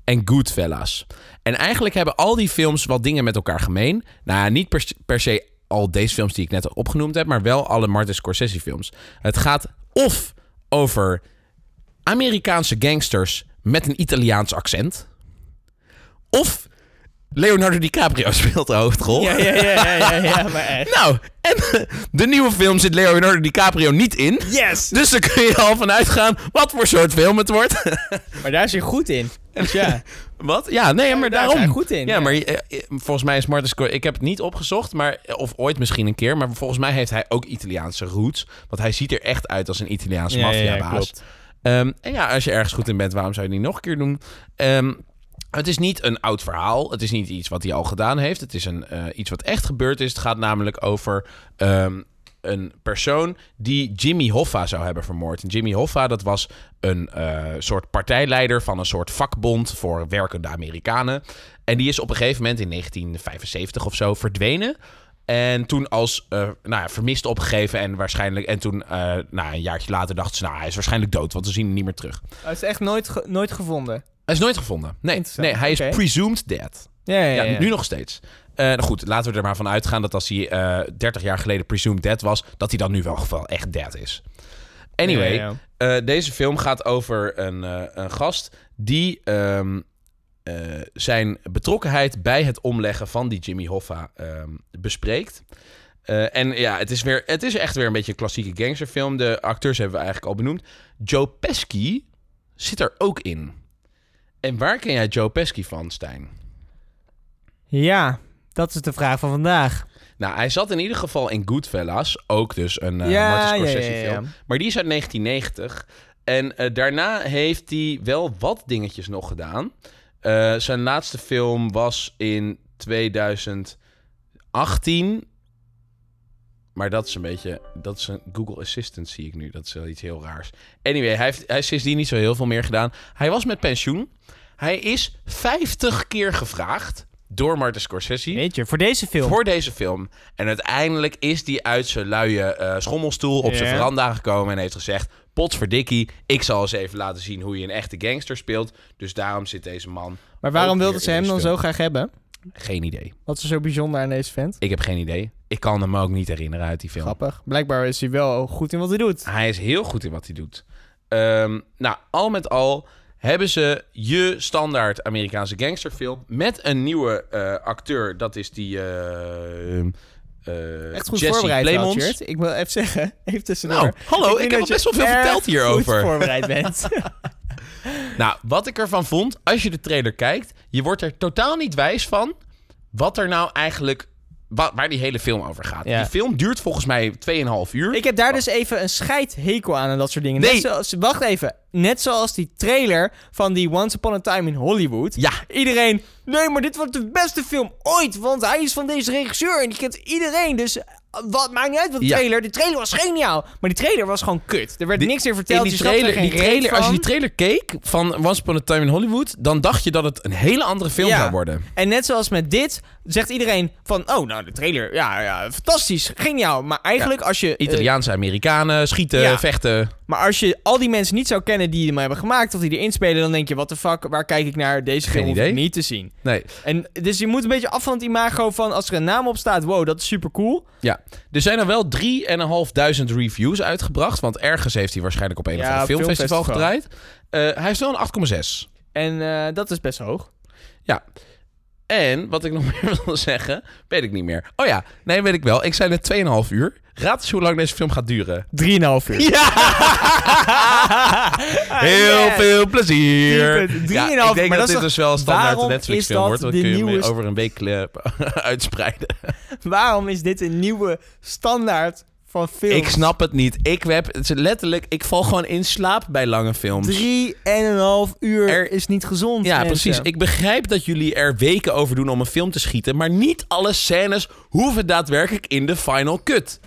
en Goodfellas. En eigenlijk hebben al die films wat dingen met elkaar gemeen. Nou, niet per, per se al deze films die ik net opgenoemd heb, maar wel alle Martin Scorsese films. Het gaat of over Amerikaanse gangsters met een Italiaans accent. Of Leonardo DiCaprio speelt de hoofdrol. Ja, ja, ja, ja, ja, maar echt. Nou, en de nieuwe film zit Leonardo DiCaprio niet in. Yes! Dus daar kun je al van uitgaan wat voor soort film het wordt. Maar daar is hij goed in. Dus ja. Wat? Ja, nee, maar daar is daarom. hij goed in, Ja, maar eh, eh, volgens mij is Martin Scorsese... Ik heb het niet opgezocht, maar, of ooit misschien een keer. Maar volgens mij heeft hij ook Italiaanse roots. Want hij ziet er echt uit als een Italiaanse maffiabaas. klopt. Ehm, en ja, als je ergens goed in bent, waarom zou je niet nog een keer doen? Ehm, het is niet een oud verhaal. Het is niet iets wat hij al gedaan heeft. Het is een, eh, iets wat echt gebeurd is. Het gaat namelijk over ehm, een persoon die Jimmy Hoffa zou hebben vermoord. En Jimmy Hoffa, dat was een eh, soort partijleider van een soort vakbond voor werkende Amerikanen. En die is op een gegeven moment in 1975 of zo verdwenen. En toen als eh, nou ja, vermist opgegeven en waarschijnlijk... En toen, eh, nou, een jaartje later dachten ze... Nou, hij is waarschijnlijk dood, want we zien hem niet meer terug. Hij is echt nooit, nooit gevonden. Hij is nooit gevonden. Nee, nee hij is presumed dead. Ja, ja, nu nog steeds. Eh, nou goed, laten we er maar van uitgaan dat als hij eh 30 jaar geleden presumed dead was... dat hij dan nu wel, wel echt dead is. Anyway, eh, deze film gaat over een, eh, een gast die ehm, eh, zijn betrokkenheid bij het omleggen van die Jimmy Hoffa ehm, bespreekt. Eh, en ja, het is, weer, het is echt weer een beetje een klassieke gangsterfilm. De acteurs hebben we eigenlijk al benoemd. Joe Pesci zit er ook in. En waar ken jij Joe Pesci van, Stijn? Ja, dat is de vraag van vandaag. Nou, hij zat in ieder geval in Goodfellas. Ook dus een Ja, Martin ja, Scorsese ja, ja, ja. film. Maar die is uit 1990. En eh, daarna heeft hij wel wat dingetjes nog gedaan. Eh, zijn laatste film was in 2018. Maar dat is een beetje... Dat is een Google Assistant, zie ik nu. Dat is wel iets heel raars. Anyway, hij heeft, hij heeft sindsdien niet zo heel veel meer gedaan. Hij was met pensioen. Hij is 50 keer gevraagd door Martin Scorsese. Weet je, voor deze film. Voor deze film. En uiteindelijk is hij uit zijn luie eh, schommelstoel op zijn veranda gekomen en heeft gezegd: Potverdikkie, ik zal eens even laten zien hoe je een echte gangster speelt. Dus daarom zit deze man. maar waarom wilden ze hem dan zo graag hebben? Geen idee. Wat is er zo bijzonder aan deze vent? Ik heb geen idee. Ik kan hem ook niet herinneren uit die film. Grappig. Blijkbaar is hij wel goed in wat hij doet. Hij is heel goed in wat hij doet. Ehm, nou, al met al hebben ze je standaard Amerikaanse gangsterfilm met een nieuwe eh, acteur. Dat is die. eh, eh, Echt goed Jesse voorbereid, Plemons. Ik wil even zeggen, even tussendoor. Nou, hallo, ik heb al best wel veel verteld hierover. goed voorbereid bent. Nou, wat ik ervan vond, als je de trailer kijkt, je wordt er totaal niet wijs van wat er nou eigenlijk, wa- waar die hele film over gaat. Ja. Die film duurt volgens mij 2,5 uur. Ik heb daar dus even een scheidhekel aan en dat soort dingen. Nee. Net zoals, wacht even. Net zoals die trailer van die Once Upon a Time in Hollywood. Ja. Iedereen, nee, maar dit wordt de beste film ooit. Want hij is van deze regisseur en die kent iedereen. Dus wat maakt niet uit wat de Ja. trailer. De trailer was geniaal. Maar die trailer was gewoon kut. Er werd Die- niks meer verteld. in die je snapte er trailer, geen die reet trailer, als je van. die trailer keek van Once Upon a Time in Hollywood, dan dacht je dat het een hele andere film Ja. zou worden. En net zoals met dit, zegt iedereen van... Oh, nou, de trailer, ja, ja fantastisch, geniaal. Maar eigenlijk als je... eh, Italiaanse Amerikanen, schieten, ja. vechten. Maar als je al die mensen niet zou kennen die hem hebben gemaakt of die erin spelen, dan denk je, wat de fuck, waar kijk ik naar? Deze Geen film hoef ik idee. niet te zien. Nee, En dus je moet een beetje af van het imago van als er een naam op staat, wow, dat is super cool. ja. Er zijn er wel 3.500 reviews uitgebracht, want ergens heeft hij waarschijnlijk op een of ander op filmfestival filmfestival. gedraaid. Eh, hij heeft wel een 8,6. En eh, dat is best hoog. Ja. En wat ik nog meer wil zeggen, weet ik niet meer. Oh ja, nee, weet ik wel. Ik zei net 2,5 uur. Raad eens hoe lang deze film gaat duren. 3,5 uur. Ja! Heel Yes. veel plezier. Drie punt- Ja, drieënhalf, ik denk maar dat, dat dit dus wel een standaard Netflix film dat wordt. Dan de kun je hem nieuwe- over een week eh, uitspreiden. Waarom is dit een nieuwe standaard van? Ik snap het niet. Ik heb het is letterlijk, ik val gewoon in slaap bij lange films. Drie en een half uur Er- is niet gezond. Ja, mensen. precies. Ik begrijp dat jullie er weken over doen om een film te schieten, maar niet alle scènes hoeven daadwerkelijk in de final cut.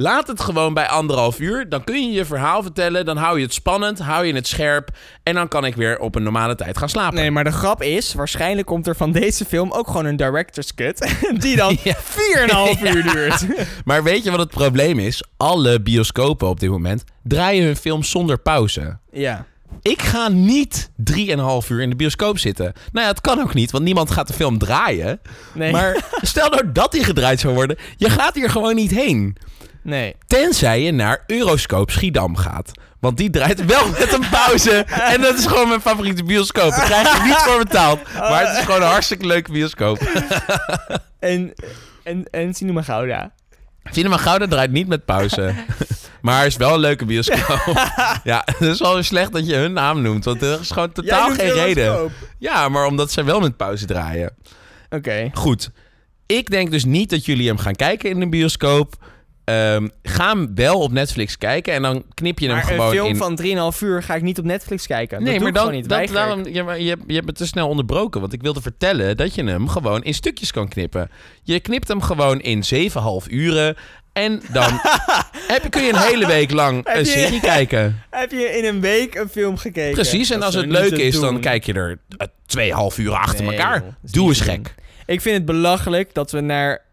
Laat het gewoon bij anderhalf uur. Dan kun je je verhaal vertellen. Dan hou je het spannend, hou je het scherp. En dan kan ik weer op een normale tijd gaan slapen. Nee, maar de grap is, waarschijnlijk komt er van deze film ook gewoon een director's cut. Die dan Ja. 4,5 uur duurt. Maar weet je wat het probleem is? Alle bioscopen op dit moment draaien hun film zonder pauze. Ja. Ik ga niet 3,5 uur in de bioscoop zitten. Nou ja, het kan ook niet, want niemand gaat de film draaien. Nee. Maar stel nou dat die gedraaid zou worden, je gaat hier gewoon niet heen. Nee. Tenzij je naar Euroscope Schiedam gaat. Want die draait wel met een pauze. En dat is gewoon mijn favoriete bioscoop. Daar krijg ik niet voor betaald. Maar het is gewoon een hartstikke leuke bioscoop. En, en, en Cinema Gouda. Cinema Gouda draait niet met pauze. Maar is wel een leuke bioscoop. Ja, het is wel weer slecht dat je hun naam noemt. Want er is gewoon totaal geen reden. Ja, maar omdat zij wel met pauze draaien. Oké. Goed. Ik denk dus niet dat jullie hem gaan kijken in de bioscoop. Ehm, ga hem wel op Netflix kijken en dan knip je hem Maar een gewoon film in. van 3,5 uur ga ik niet op Netflix kijken. nee, dat maar doe ik dan, gewoon niet. dat, daarom, ja, maar je, hebt- je hebt me te snel onderbroken. Want ik wilde vertellen dat je hem gewoon in stukjes kan knippen. Je knipt hem gewoon in 7,5 uren. En dan heb, je- kun je een hele week lang een je- serie kijken. Heb je in een week een film gekeken? Precies, en Dat als het leuk is, dan kijk je er eh, 2,5 uur achter Nee, elkaar. Doe eens gek. Ik vind het belachelijk dat we naar...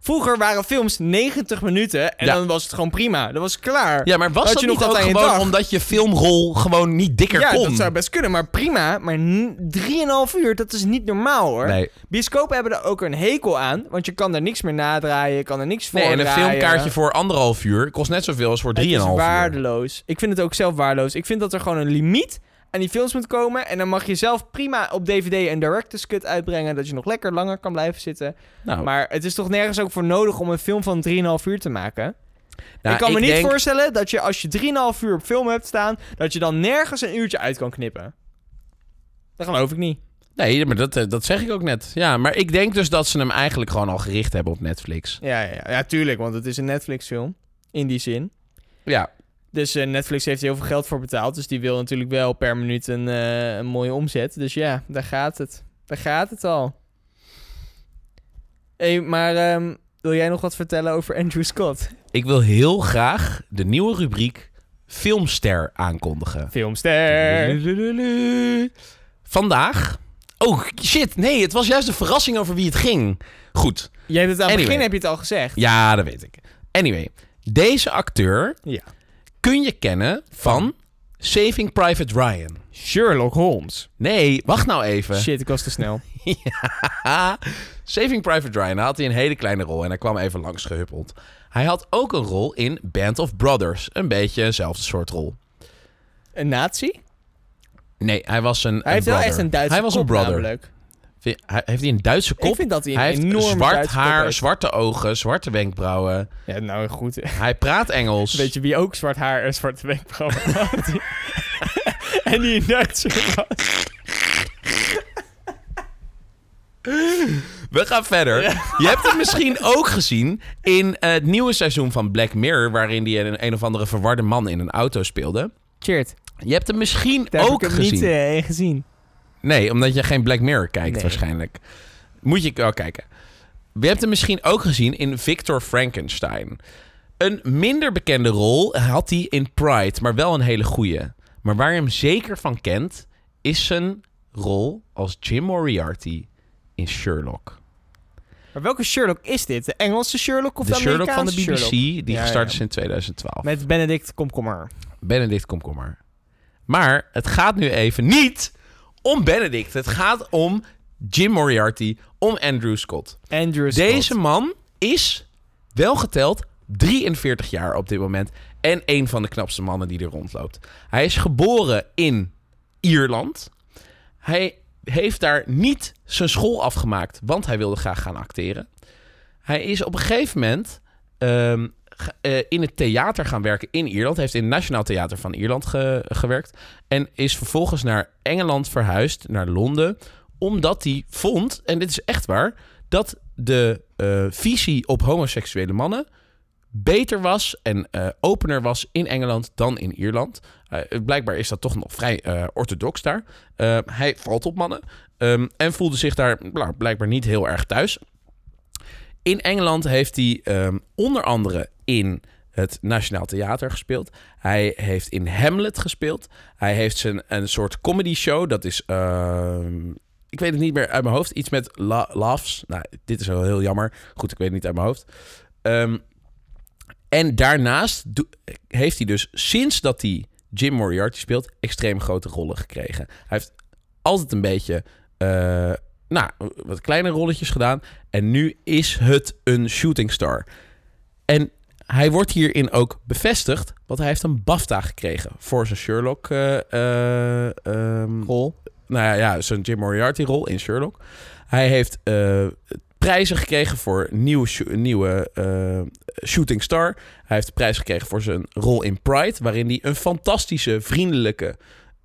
Vroeger waren films 90 minuten en Ja. dan was het gewoon prima. Dat was klaar. Ja, maar was dat je niet nog je gewoon dag? omdat je filmrol gewoon niet dikker Ja, kon? dat zou best kunnen, maar prima. Maar n- 3,5 uur, dat is niet normaal hoor. Nee. Bioscopen hebben er ook een hekel aan, want je kan er niks meer nadraaien, je kan er niks voor Nee, en een filmkaartje voor anderhalf uur kost net zoveel als voor Het is drieënhalf uur. waardeloos. Ik vind het ook zelf waardeloos. Ik vind dat er gewoon een limiet aan die films moet komen. En dan mag je zelf prima op DVD een director's cut uitbrengen. Dat je nog lekker langer kan blijven zitten. Nou, Maar het is toch nergens ook voor nodig om een film van 3,5 uur te maken? nou, ik kan me niet denk- voorstellen dat je als je 3,5 uur op film hebt staan... dat je dan nergens een uurtje uit kan knippen. Dat geloof ik niet. Nee, maar dat, eh, dat zeg ik ook net. Ja, maar ik denk dus dat ze hem eigenlijk gewoon al gericht hebben op Netflix. Ja, ja, ja, ja tuurlijk, want het is een Netflix-film. In die zin. Ja, Dus eh, Netflix heeft er heel veel geld voor betaald. Dus die wil natuurlijk wel per minuut een, eh, een mooie omzet. Dus ja, daar gaat het. Daar gaat het al. hey, maar ehm, wil jij nog wat vertellen over Andrew Scott? ik wil heel graag de nieuwe rubriek Filmster aankondigen. Filmster. Vandaag... Oh, shit. Nee, het was juist een verrassing over wie het ging. Goed. Jij hebt het aan het Anyway. begin heb je het al gezegd. Ja, dat weet ik. Anyway, deze acteur Ja. Kun je kennen van Saving Private Ryan. Sherlock Holmes. Nee, wacht nou even. Shit, ik was te snel. Ja, Saving Private Ryan had hij een hele kleine rol en hij kwam even langs gehuppeld. Hij had ook een rol in Band of Brothers. Een beetje eenzelfde soort rol. Een nazi? Nee, hij was een, Hij een heeft wel echt een Duitse Hij was kop een brother. namelijk. Heeft hij een Duitse kop? Ik vind dat hij een hij heeft zwart Duitse haar, heeft. zwarte ogen, zwarte wenkbrauwen. Ja, nou goed. Hij praat Engels. Weet je wie ook zwart haar en zwarte wenkbrauwen had? en die in Duitser was. We gaan verder. Je hebt het misschien ook gezien in het nieuwe seizoen van Black Mirror... waarin hij een, een of andere verwarde man in een auto speelde. Cheert. Je hebt hem misschien Daar heb ook ik hem gezien. niet eh, gezien. Nee, omdat je geen Black Mirror kijkt Nee. waarschijnlijk. Moet je wel kijken. Je hebt hem misschien ook gezien in Victor Frankenstein. Een minder bekende rol had hij in Pride, maar wel een hele goeie. Maar waar je hem zeker van kent, is zijn rol als Jim Moriarty in Sherlock. Maar welke Sherlock is dit? De Engelse Sherlock of de de, Sherlock van de BBC, Sherlock? die Ja, gestart ja. is in 2012. Met Benedict Komkommer. Benedict Komkommer. Maar het gaat nu even niet om Benedict. Het gaat om Jim Moriarty, om Andrew Scott. Andrew Scott. Deze man is wel geteld 43 jaar op dit moment. En een van de knapste mannen die er rondloopt. Hij is geboren in Ierland. Hij heeft daar niet zijn school afgemaakt, want hij wilde graag gaan acteren. Hij is op een gegeven moment ehm, eh, in het theater gaan werken in Ierland. Hij heeft in het Nationaal Theater van Ierland ge- gewerkt. En is vervolgens naar Engeland verhuisd, naar Londen. Omdat hij vond, en dit is echt waar, dat de eh, visie op homoseksuele mannen beter was en eh, opener was in Engeland dan in Ierland. Blijkbaar is dat toch nog vrij orthodox daar. Hij valt op mannen ehm, en voelde zich daar blijkbaar niet heel erg thuis. In Engeland heeft hij ehm, onder andere in het Nationaal Theater gespeeld. Hij heeft in Hamlet gespeeld. Hij heeft zijn een soort comedy show. Dat is, ehm, ik weet het niet meer uit mijn hoofd. Iets met la- laughs. Nou, dit is wel heel jammer. Goed, ik weet het niet uit mijn hoofd. Ehm, en daarnaast heeft hij dus sinds dat hij Jim Moriarty speelt, extreem grote rollen gekregen. Hij heeft altijd een beetje, eh, nou, wat kleine rolletjes gedaan. En nu is het een shooting star. En hij wordt hierin ook bevestigd, want hij heeft een BAFTA gekregen voor zijn Sherlock. eh, eh, ehm, Rol. nou ja, ja zijn Jim Moriarty rol in Sherlock. Hij heeft eh, prijzen gekregen voor nieuwe, nieuwe shooting star. Hij heeft de prijs gekregen voor zijn rol in Pride, waarin hij een fantastische, vriendelijke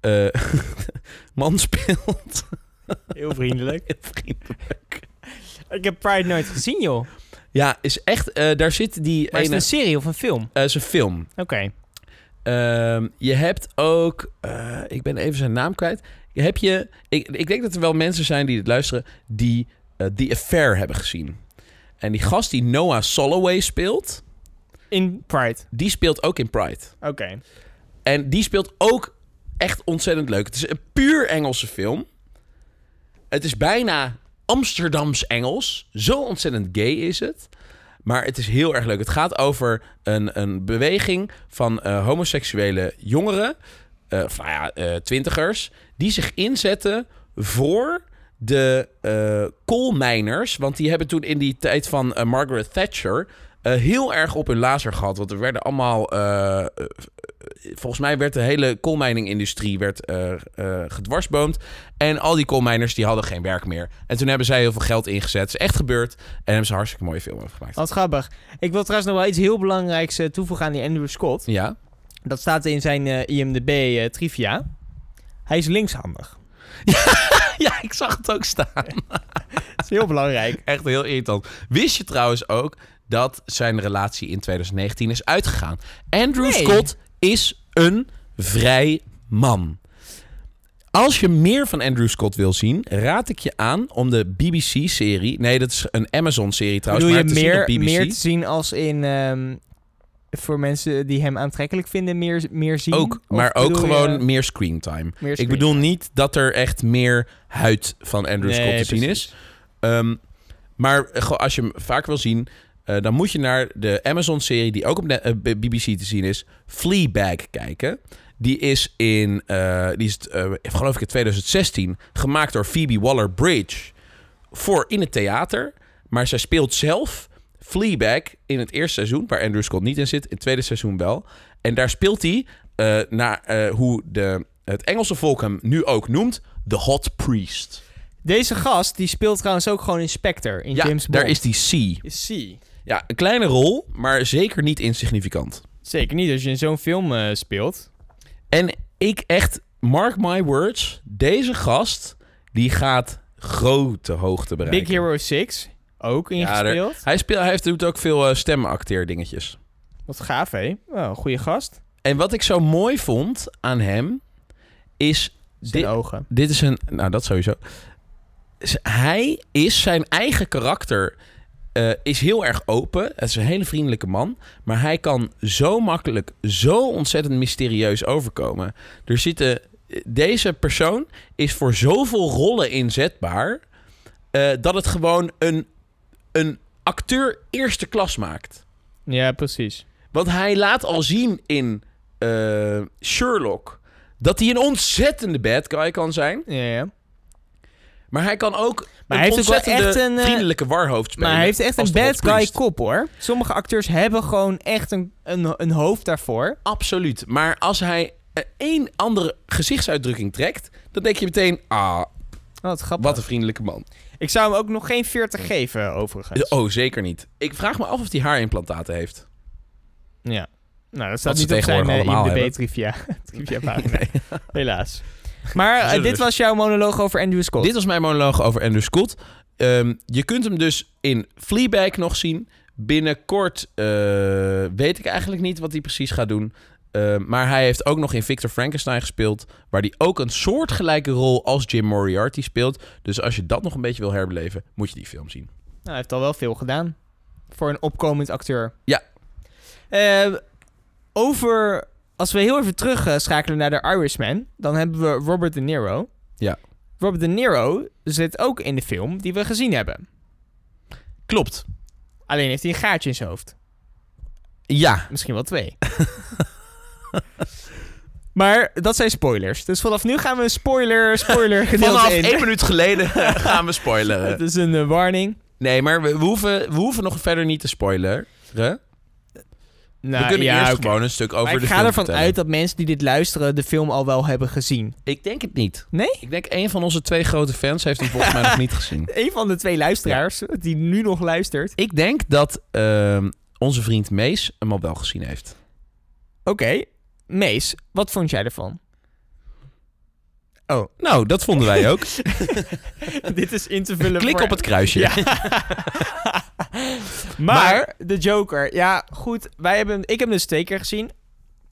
man speelt. Heel vriendelijk. Heel vriendelijk. Ik heb Pride nooit gezien, joh. Ja, is echt. eh, daar zit die Maar is ene. het een serie of een film? eh, zijn film. Oké. Ehm, je hebt ook. eh, ik ben even zijn naam kwijt. Heb je. Ik, ik denk dat er wel mensen zijn die het luisteren. die eh The Affair hebben gezien. En die gast die Noah Soloway speelt. In Pride. die speelt ook in Pride. Oké. En die speelt ook echt ontzettend leuk. Het is een puur Engelse film. Het is bijna Amsterdams Engels. Zo ontzettend gay is het. Maar het is heel erg leuk. Het gaat over een, een beweging van eh, homoseksuele jongeren, nou ja, eh, twintigers, die zich inzetten voor de coalminers. Want die hebben toen in die tijd van Margaret Thatcher eh, heel erg op hun lazer gehad. Want er werden allemaal. eh, eh, volgens mij werd de hele coalmining-industrie werd, gedwarsboomd. En al die coalminers die hadden geen werk meer. En toen hebben zij heel veel geld ingezet. Het is echt gebeurd. En hebben ze een hartstikke mooie film over gemaakt. Wat grappig. Ik wil trouwens nog wel iets heel belangrijks toevoegen aan die Andrew Scott. Ja. Dat staat in zijn IMDb trivia. Hij is linkshandig. ja, ik zag het ook staan. Dat is heel belangrijk. Echt heel irritant. Wist je trouwens ook dat zijn relatie in 2019 is uitgegaan? Andrew Nee. Scott is een vrij man. Als je meer van Andrew Scott wil zien, raad ik je aan om de BBC-serie... Nee, dat is een Amazon-serie trouwens, Bedoel je maar te zien meer, op BBC. meer te zien als in... ehm, voor mensen die hem aantrekkelijk vinden, meer, meer zien? Ook, maar ook je gewoon meer screentime. meer Ik screen? bedoel niet dat er echt meer huid van Andrew Nee, Scott te zien precies. is. Ehm, maar als je hem vaak wil zien, eh, dan moet je naar de Amazon-serie die ook op de, eh, BBC te zien is, Fleabag kijken. Die is in, eh, die is, geloof ik, in 2016 gemaakt door Phoebe Waller-Bridge voor in het theater. Maar zij speelt zelf Fleabag in het eerste seizoen, waar Andrew Scott niet in zit, in het tweede seizoen wel. En daar speelt hij naar hoe de, het Engelse volk hem nu ook noemt, The Hot Priest. Deze gast, die speelt trouwens ook gewoon in Spectre, in Ja, James Bond. daar is die C. Zie. Ja, een kleine rol, maar zeker niet insignificant. Zeker niet als je in zo'n film eh, speelt. En ik echt, mark my words, deze gast, die gaat grote hoogte bereiken. Big Hero 6, ook Ja, ingespeeld. hij, speelt, hij heeft, doet ook veel uh, stemacteer dingetjes. Wat gaaf, hé. Een goede gast. En wat ik zo mooi vond aan hem, is... Zijn Dit, ogen. dit is een... Nou, dat sowieso. Hij is zijn eigen karakter... eh, is heel erg open. Het is een hele vriendelijke man. Maar hij kan zo makkelijk, zo ontzettend mysterieus overkomen. Er zitten... Deze persoon is voor zoveel rollen inzetbaar... eh, dat het gewoon een, een acteur eerste klas maakt. Ja, precies. Want hij laat al zien in eh, Sherlock... dat hij een ontzettende bad guy kan zijn. Ja, ja. Maar hij kan ook Maar een hij heeft ook echt een, eh, vriendelijke warhoofd spelen. Maar hij heeft echt een bad guy kop, hoor. Sommige acteurs hebben gewoon echt een, een, een hoofd daarvoor. Absoluut. Maar als hij eh, één andere gezichtsuitdrukking trekt... dan denk je meteen... Ah, wat grappig. wat een vriendelijke man. Ik zou hem ook nog geen 40 geven, overigens. Oh, zeker niet. Ik vraag me af of hij haarimplantaten heeft. Ja. Nou, dat staat niet op zijn uh, IMDb trivia. trivia pagina. Helaas. Maar eh, dit was jouw monoloog over Andrew Scott. Dit was mijn monoloog over Andrew Scott. Ehm, je kunt hem dus in Fleabag nog zien. Binnenkort eh, weet ik eigenlijk niet wat hij precies gaat doen. Ehm, maar hij heeft ook nog in Victor Frankenstein gespeeld. Waar hij ook een soortgelijke rol als Jim Moriarty speelt. Dus als je dat nog een beetje wil herbeleven, moet je die film zien. Nou, hij heeft al wel veel gedaan. Voor een opkomend acteur. Ja. Eh, over... Als we heel even terug schakelen naar de Irishman... dan hebben we Robert De Niro. Ja. Robert De Niro zit ook in de film die we gezien hebben. Klopt. Alleen heeft hij een gaatje in zijn hoofd. Ja. Misschien wel twee. maar dat zijn spoilers. Dus vanaf nu gaan we een spoiler, spoiler Vanaf in. één minuut geleden gaan we spoileren. Het is een eh, warning. Nee, maar we, we hoeven, we hoeven nog verder niet te spoileren. Nou, we kunnen ja, eerst gewoon een stuk over Maar ik de ga film ervan vertellen. uit dat mensen die dit luisteren de film al wel hebben gezien. Ik denk het niet. Nee? Ik denk een van onze twee grote fans heeft hem volgens mij nog niet gezien. Een van de twee luisteraars die nu nog luistert. Ik denk dat ehm, onze vriend Mees hem al wel gezien heeft. Oké, Mees, wat vond jij ervan? Oh, Nou, dat vonden wij ook. dit is in te vullen Klik voor- op het kruisje. Ja. maar, de Joker, ja, goed. Wij hebben, ik heb hem dus twee keer gezien.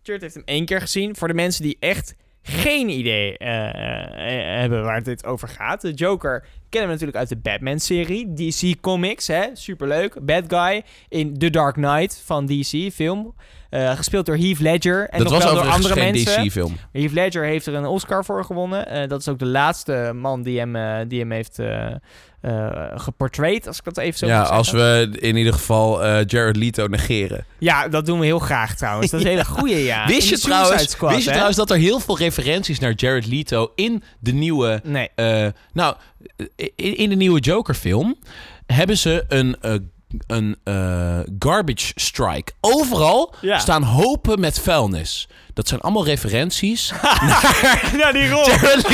Chert heeft hem één keer gezien. Voor de mensen die echt geen idee eh, eh, hebben waar dit over gaat. De Joker kennen we natuurlijk uit de Batman-serie. DC Comics, hè? superleuk. Bad guy in The Dark Knight van DC, film. Eh, gespeeld door Heath Ledger. En dat nog was wel door andere geen mensen. DC-film. Heath Ledger heeft er een Oscar voor gewonnen. Eh, dat is ook de laatste man die hem, eh, die hem heeft eh, geportrayed, als ik dat even zo Ja, als we in ieder geval Jared Leto negeren. Ja, dat doen we heel graag trouwens. Dat is een hele goeie, ja. wist, je trouwens, Squad, wist je trouwens dat er heel veel referenties naar Jared Leto in de nieuwe... Nee. nou, in, in de nieuwe Joker-film hebben ze een... een eh, garbage strike. Overal Ja. staan hopen met vuilnis. Dat zijn allemaal referenties Ja, die rol. Jared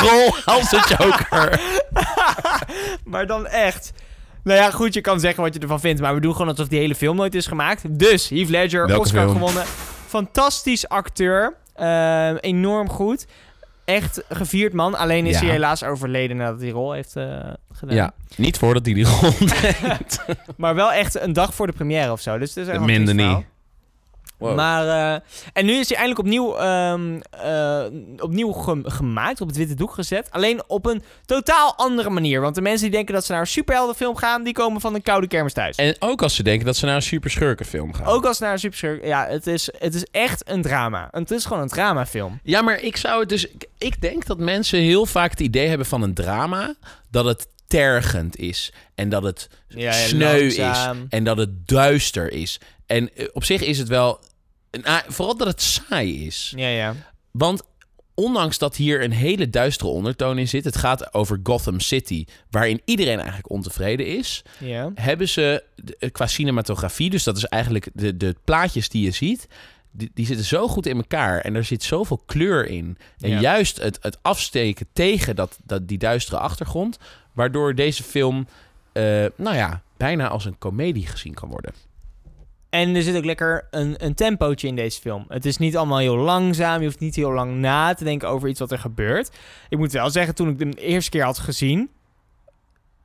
rol als de Joker. maar dan echt. Nou ja, goed, je kan zeggen wat je ervan vindt. Maar we doen gewoon alsof die hele film nooit is gemaakt. Dus, Heath Ledger, Welke Oscar film? gewonnen. Fantastisch acteur. Eh, enorm goed. Echt gevierd man. Alleen is Ja. hij helaas overleden nadat hij die rol heeft eh, gedaan. Ja, niet voordat hij die rol deed. Maar wel echt een dag voor de première of zo. Dus het is Minder niet. Wow. Maar, eh, en nu is hij eindelijk opnieuw, ehm, eh, opnieuw gem- gemaakt, op het witte doek gezet. Alleen op een totaal andere manier. Want de mensen die denken dat ze naar een superheldenfilm gaan, die komen van een koude kermis thuis. En ook als ze denken dat ze naar een super schurkenfilm gaan. Ook als ze naar een superschurk... Ja, het is, het is echt een drama. Het is gewoon een dramafilm. Ja, maar ik zou het dus. ik- denk dat mensen heel vaak het idee hebben van een drama dat het tergend is en dat het Ja, ja, sneu langzaam. is en dat het duister is. En eh, op zich is het wel. Nou, vooral dat het saai is. Ja, ja. Want ondanks dat hier een hele duistere ondertoon in zit, het gaat over Gotham City, waarin iedereen eigenlijk ontevreden is, Ja. hebben ze eh, qua cinematografie, dus dat is eigenlijk de, de plaatjes die je ziet, die, die zitten zo goed in elkaar en er zit zoveel kleur in. En Ja. juist het, het afsteken tegen dat, dat, die duistere achtergrond, waardoor deze film, eh, nou ja, bijna als een komedie gezien kan worden. En er zit ook lekker een, een tempootje in deze film. Het is niet allemaal heel langzaam. Je hoeft niet heel lang na te denken over iets wat er gebeurt. Ik moet wel zeggen, toen ik de eerste keer had gezien...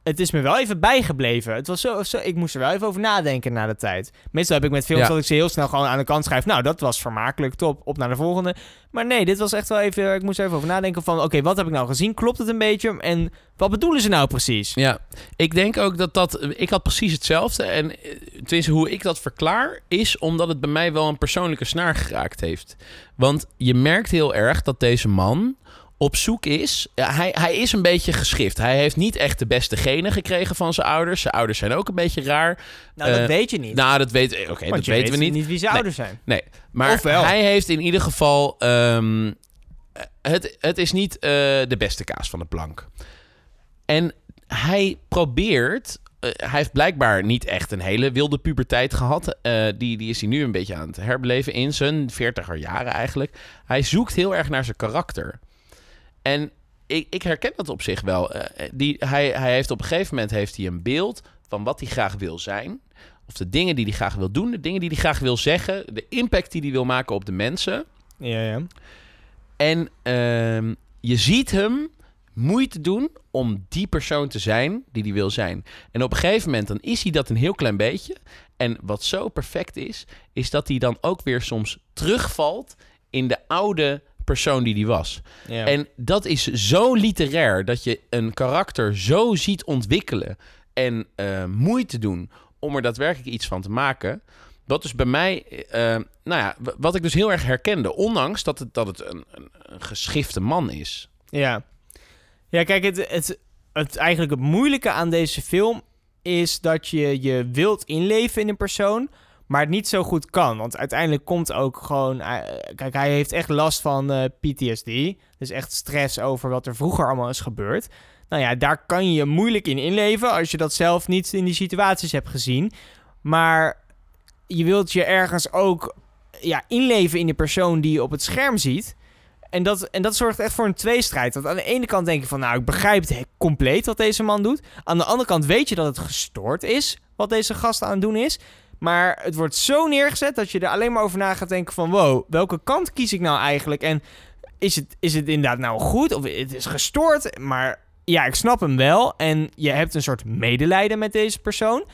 Het is me wel even bijgebleven. Het was zo, zo, ik moest er wel even over nadenken na de tijd. Meestal heb ik met films Ja. dat ik ze heel snel gewoon aan de kant schrijf. Nou, dat was vermakelijk, top, op naar de volgende. Maar nee, dit was echt wel even... Ik moest er even over nadenken van... Oké, wat heb ik nou gezien? Klopt het een beetje? En wat bedoelen ze nou precies? Ja, ik denk ook dat dat. Ik had precies hetzelfde. En eh, tenminste, hoe ik dat verklaar, is omdat het bij mij wel een persoonlijke snaar geraakt heeft. Want je merkt heel erg dat deze man op zoek is. Ja, hij, hij is een beetje geschift. Hij heeft niet echt de beste genen gekregen van zijn ouders. Zijn ouders zijn ook een beetje raar. Nou, dat Eh, weet je niet. Nou, dat weet Oké, Want dat weten we weet niet. niet wie zijn Nee. ouders zijn. Nee, maar hij heeft in ieder geval. ehm, het, het is niet eh, de beste kaas van de plank. En hij probeert. eh, hij heeft blijkbaar niet echt een hele wilde puberteit gehad. Eh, die, die is hij nu een beetje aan het herbeleven in zijn 40er jaren eigenlijk. Hij zoekt heel erg naar zijn karakter. En ik, ik herken dat op zich wel. Eh, die, hij, hij heeft op een gegeven moment heeft hij een beeld van wat hij graag wil zijn. Of de dingen die hij graag wil doen, de dingen die hij graag wil zeggen, de impact die hij wil maken op de mensen. Ja, ja. En ehm, je ziet hem moeite doen om die persoon te zijn die hij wil zijn. En op een gegeven moment dan is hij dat een heel klein beetje. En wat zo perfect is, is dat hij dan ook weer soms terugvalt in de oude persoon die hij was. En dat is zo literair dat je een karakter zo ziet ontwikkelen en eh, moeite doen om er daadwerkelijk iets van te maken. Wat dus bij mij, eh, nou ja, wat ik dus heel erg herkende, ondanks dat het, dat het een, een, een geschifte man is. Ja. Ja, kijk, het, het, het eigenlijk het moeilijke aan deze film is dat je je wilt inleven in een persoon, maar het niet zo goed kan. Want uiteindelijk komt ook gewoon... eh, kijk, hij heeft echt last van eh, PTSD. Dus echt stress over wat er vroeger allemaal is gebeurd. Nou ja, daar kan je je moeilijk in inleven als je dat zelf niet in die situaties hebt gezien. Maar je wilt je ergens ook ja, inleven in de persoon die je op het scherm ziet. En dat, en dat zorgt echt voor een tweestrijd. Want aan de ene kant denk je van, nou, ik begrijp compleet wat deze man doet. Aan de andere kant weet je dat het gestoord is wat deze gast aan het doen is. Maar het wordt zo neergezet dat je er alleen maar over na gaat denken van... wow, welke kant kies ik nou eigenlijk? En is het, is het inderdaad nou goed of het is gestoord? Maar ja, ik snap hem wel. En je hebt een soort medelijden met deze persoon.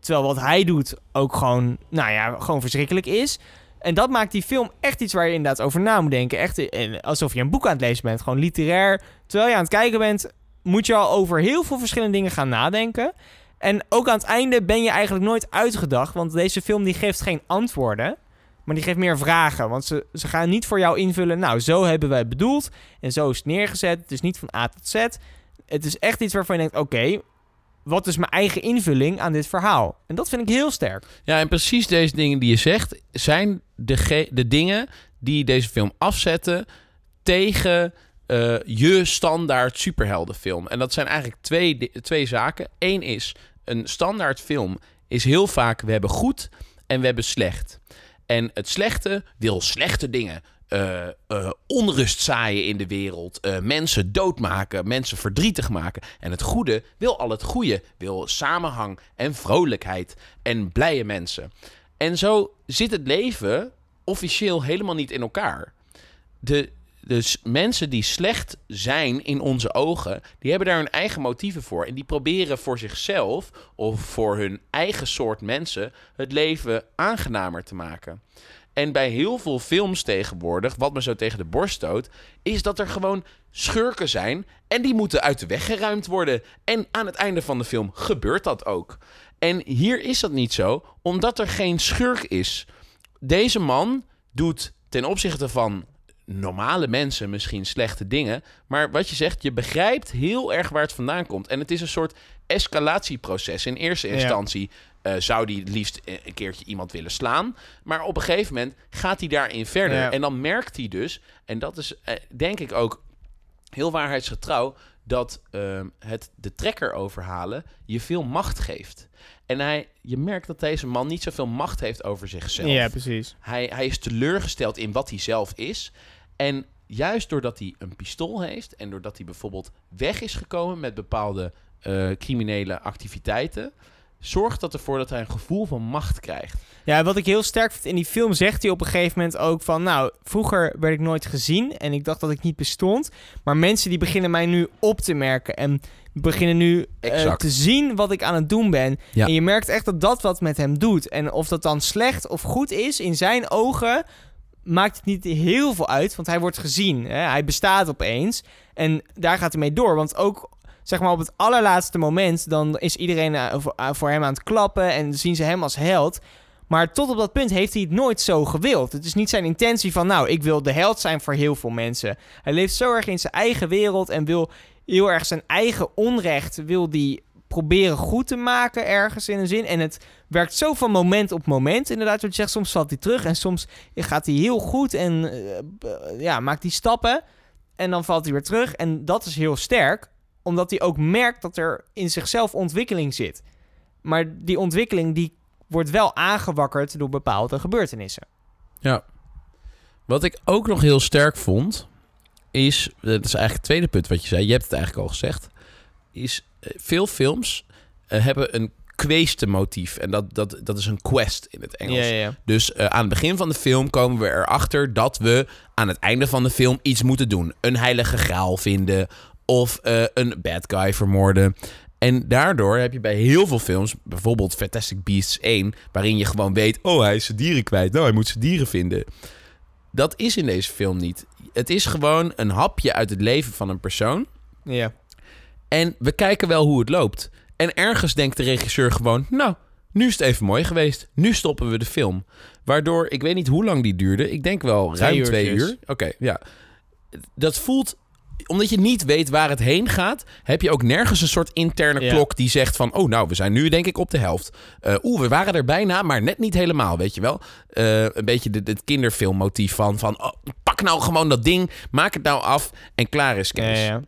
Terwijl wat hij doet ook gewoon, nou ja, gewoon verschrikkelijk is. En dat maakt die film echt iets waar je inderdaad over na moet denken. Echt eh, alsof je een boek aan het lezen bent. Gewoon literair. Terwijl je aan het kijken bent, moet je al over heel veel verschillende dingen gaan nadenken. En ook aan het einde ben je eigenlijk nooit uitgedacht. Want deze film die geeft geen antwoorden. Maar die geeft meer vragen. Want ze, ze gaan niet voor jou invullen. Nou, zo hebben wij bedoeld. En zo is het neergezet. Het is niet van A tot Z. Het is echt iets waarvan je denkt: oké, wat is mijn eigen invulling aan dit verhaal? En dat vind ik heel sterk. Ja, en precies deze dingen die je zegt, zijn de, de dingen die deze film afzetten tegen eh, je standaard superheldenfilm. En dat zijn eigenlijk twee, twee zaken. Eén is, een standaard film is heel vaak, we hebben goed en we hebben slecht. En het slechte wil slechte dingen. eh, eh, onrust zaaien in de wereld. eh, mensen doodmaken. Mensen verdrietig maken. En het goede wil al het goede. Wil samenhang en vrolijkheid. En blije mensen. En zo zit het leven officieel helemaal niet in elkaar. De, dus mensen die slecht zijn in onze ogen, die hebben daar hun eigen motieven voor. En die proberen voor zichzelf of voor hun eigen soort mensen het leven aangenamer te maken. En bij heel veel films tegenwoordig, wat me zo tegen de borst stoot, is dat er gewoon schurken zijn en die moeten uit de weg geruimd worden. En aan het einde van de film gebeurt dat ook. En hier is dat niet zo, omdat er geen schurk is. Deze man doet ten opzichte van normale mensen misschien slechte dingen. Maar wat je zegt, je begrijpt heel erg waar het vandaan komt. En het is een soort escalatieproces. In eerste Ja. instantie eh, zou die liefst eh, een keertje iemand willen slaan. Maar op een gegeven moment gaat hij daarin verder. Ja. En dan merkt hij dus, en dat is eh, denk ik ook heel waarheidsgetrouw, dat het de trekker overhalen je veel macht geeft. En hij, je merkt dat deze man niet zoveel macht heeft over zichzelf. Ja, precies. Hij, hij is teleurgesteld in wat hij zelf is. En juist doordat hij een pistool heeft en doordat hij bijvoorbeeld weg is gekomen met bepaalde eh, criminele activiteiten, zorgt dat ervoor dat hij een gevoel van macht krijgt. Ja, wat ik heel sterk vind in die film zegt hij op een gegeven moment ook van... Nou, vroeger werd ik nooit gezien en ik dacht dat ik niet bestond. Maar mensen die beginnen mij nu op te merken en beginnen nu eh, te zien wat ik aan het doen ben. Ja. En je merkt echt dat dat wat met hem doet. En of dat dan slecht of goed is, in zijn ogen maakt het niet heel veel uit. Want hij wordt gezien, hè? hij bestaat opeens. En daar gaat hij mee door, want ook... Zeg maar op het allerlaatste moment, dan is iedereen eh, eh, voor hem aan het klappen en zien ze hem als held. Maar tot op dat punt heeft hij het nooit zo gewild. Het is niet zijn intentie van, nou, ik wil de held zijn voor heel veel mensen. Hij leeft zo erg in zijn eigen wereld en wil heel erg zijn eigen onrecht, wil die proberen goed te maken ergens in een zin. En het werkt zo van moment op moment. Inderdaad, wat je zegt, soms valt hij terug en soms gaat hij heel goed en eh, b- ja, maakt hij stappen. En dan valt hij weer terug. En dat is heel sterk, omdat hij ook merkt dat er in zichzelf ontwikkeling zit. Maar die ontwikkeling die wordt wel aangewakkerd door bepaalde gebeurtenissen. Ja. Wat ik ook nog heel sterk vond, is, dat is eigenlijk het tweede punt wat je zei, je hebt het eigenlijk al gezegd, is eh, veel films eh, hebben een kweestenmotief. En dat, dat, dat is een quest in het Engels. Ja, ja, ja. Dus eh, aan het begin van de film komen we erachter dat we aan het einde van de film iets moeten doen. Een heilige graal vinden of eh, een bad guy vermoorden. En daardoor heb je bij heel veel films, bijvoorbeeld Fantastic Beasts 1, waarin je gewoon weet, oh hij is zijn dieren kwijt, nou hij moet zijn dieren vinden. Dat is in deze film niet. Het is gewoon een hapje uit het leven van een persoon. ja. En we kijken wel hoe het loopt. En ergens denkt de regisseur gewoon, nou, Nu is het even mooi geweest. Nu stoppen we de film. Waardoor, ik weet niet hoe lang die duurde. Ik denk wel ruim twee uur. Oké, ja. Dat voelt... Omdat je niet weet waar het heen gaat... heb je ook nergens een soort interne Ja. klok die zegt van... oh, nou, we zijn nu denk ik op de helft. Eh, Oeh, we waren er bijna, maar net niet helemaal, weet je wel. Eh, een beetje het kinderfilmmotief van... van oh, pak nou gewoon dat ding, maak het nou af en klaar is Ja, kennis. ja.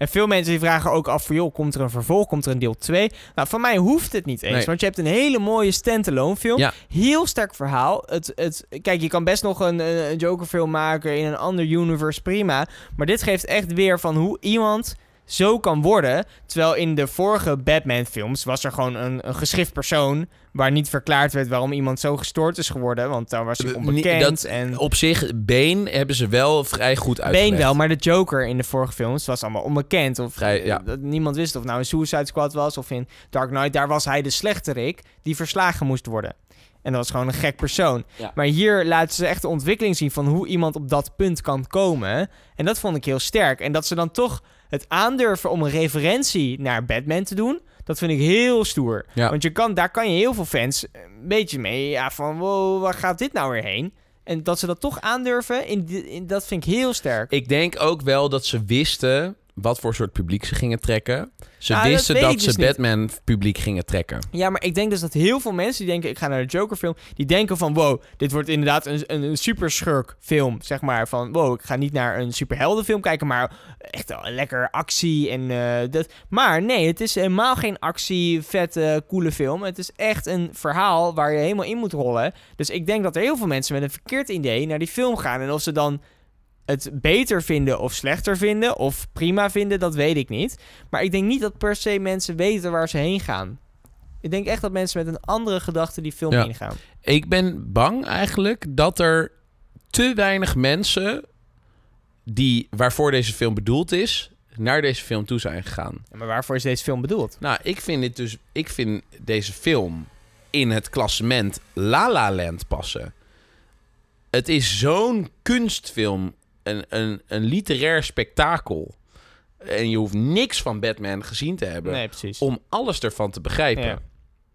En veel mensen die vragen ook af van, joh, komt er een vervolg? Komt er een deel 2? Nou, van mij hoeft het niet eens. Nee. Want je hebt een hele mooie standalone film. Ja. Heel sterk verhaal. Het, het, kijk, je kan best nog een, een Joker film maken in een ander universe, prima. Maar dit geeft echt weer van hoe iemand zo kan worden. Terwijl in de vorige Batman films was er gewoon een, een geschrift persoon... waar niet verklaard werd waarom iemand zo gestoord is geworden. Want daar was hij Eh, onbekend. dat- en... Op zich, Bane hebben ze wel vrij goed uitgelegd. Bane wel, maar de Joker in de vorige films was allemaal onbekend. Of Vrij, ja. dat niemand wist of het nou in Suicide Squad was of in Dark Knight. Daar was hij de slechterik die verslagen moest worden. En dat was gewoon een gek persoon. Ja. Maar hier laten ze echt de ontwikkeling zien van hoe iemand op dat punt kan komen. En dat vond ik heel sterk. En dat ze dan toch het aandurven om een referentie naar Batman te doen. Dat vind ik heel stoer. Ja. Want je kan, daar kan je heel veel fans een beetje mee. Ja, van wow, waar gaat dit nou weer heen? En dat ze dat toch aandurven, in, in, dat vind ik heel sterk. Ik denk ook wel dat ze wisten wat voor soort publiek ze gingen trekken. Ze Nou, dat wisten dat, ze dus. Batman publiek gingen trekken. Ja, maar ik denk dus dat heel veel mensen die denken... ik ga naar de Joker-film... die denken van... wow, dit wordt inderdaad een, een, een superschurk-film. Zeg maar van... wow, ik ga niet naar een superheldenfilm kijken... maar echt wel lekker actie en eh, dat... Maar nee, het is helemaal geen actie, vette, coole film. Het is echt een verhaal waar je helemaal in moet rollen. Dus ik denk dat er heel veel mensen met een verkeerd idee... naar die film gaan. En of ze dan het beter vinden of slechter vinden... of prima vinden, dat weet ik niet. Maar ik denk niet dat per se mensen weten waar ze heen gaan. Ik denk echt dat mensen met een andere gedachte die film Ja. ingaan. Ik ben bang eigenlijk dat er te weinig mensen die waarvoor deze film bedoeld is, naar deze film toe zijn gegaan. Maar waarvoor is deze film bedoeld? Nou, ik vind dit dus, ik vind deze film in het klassement La La Land passen. Het is zo'n kunstfilm, een, een, een literair spektakel. En je hoeft niks van Batman gezien te hebben Nee, om alles ervan te begrijpen. Ja.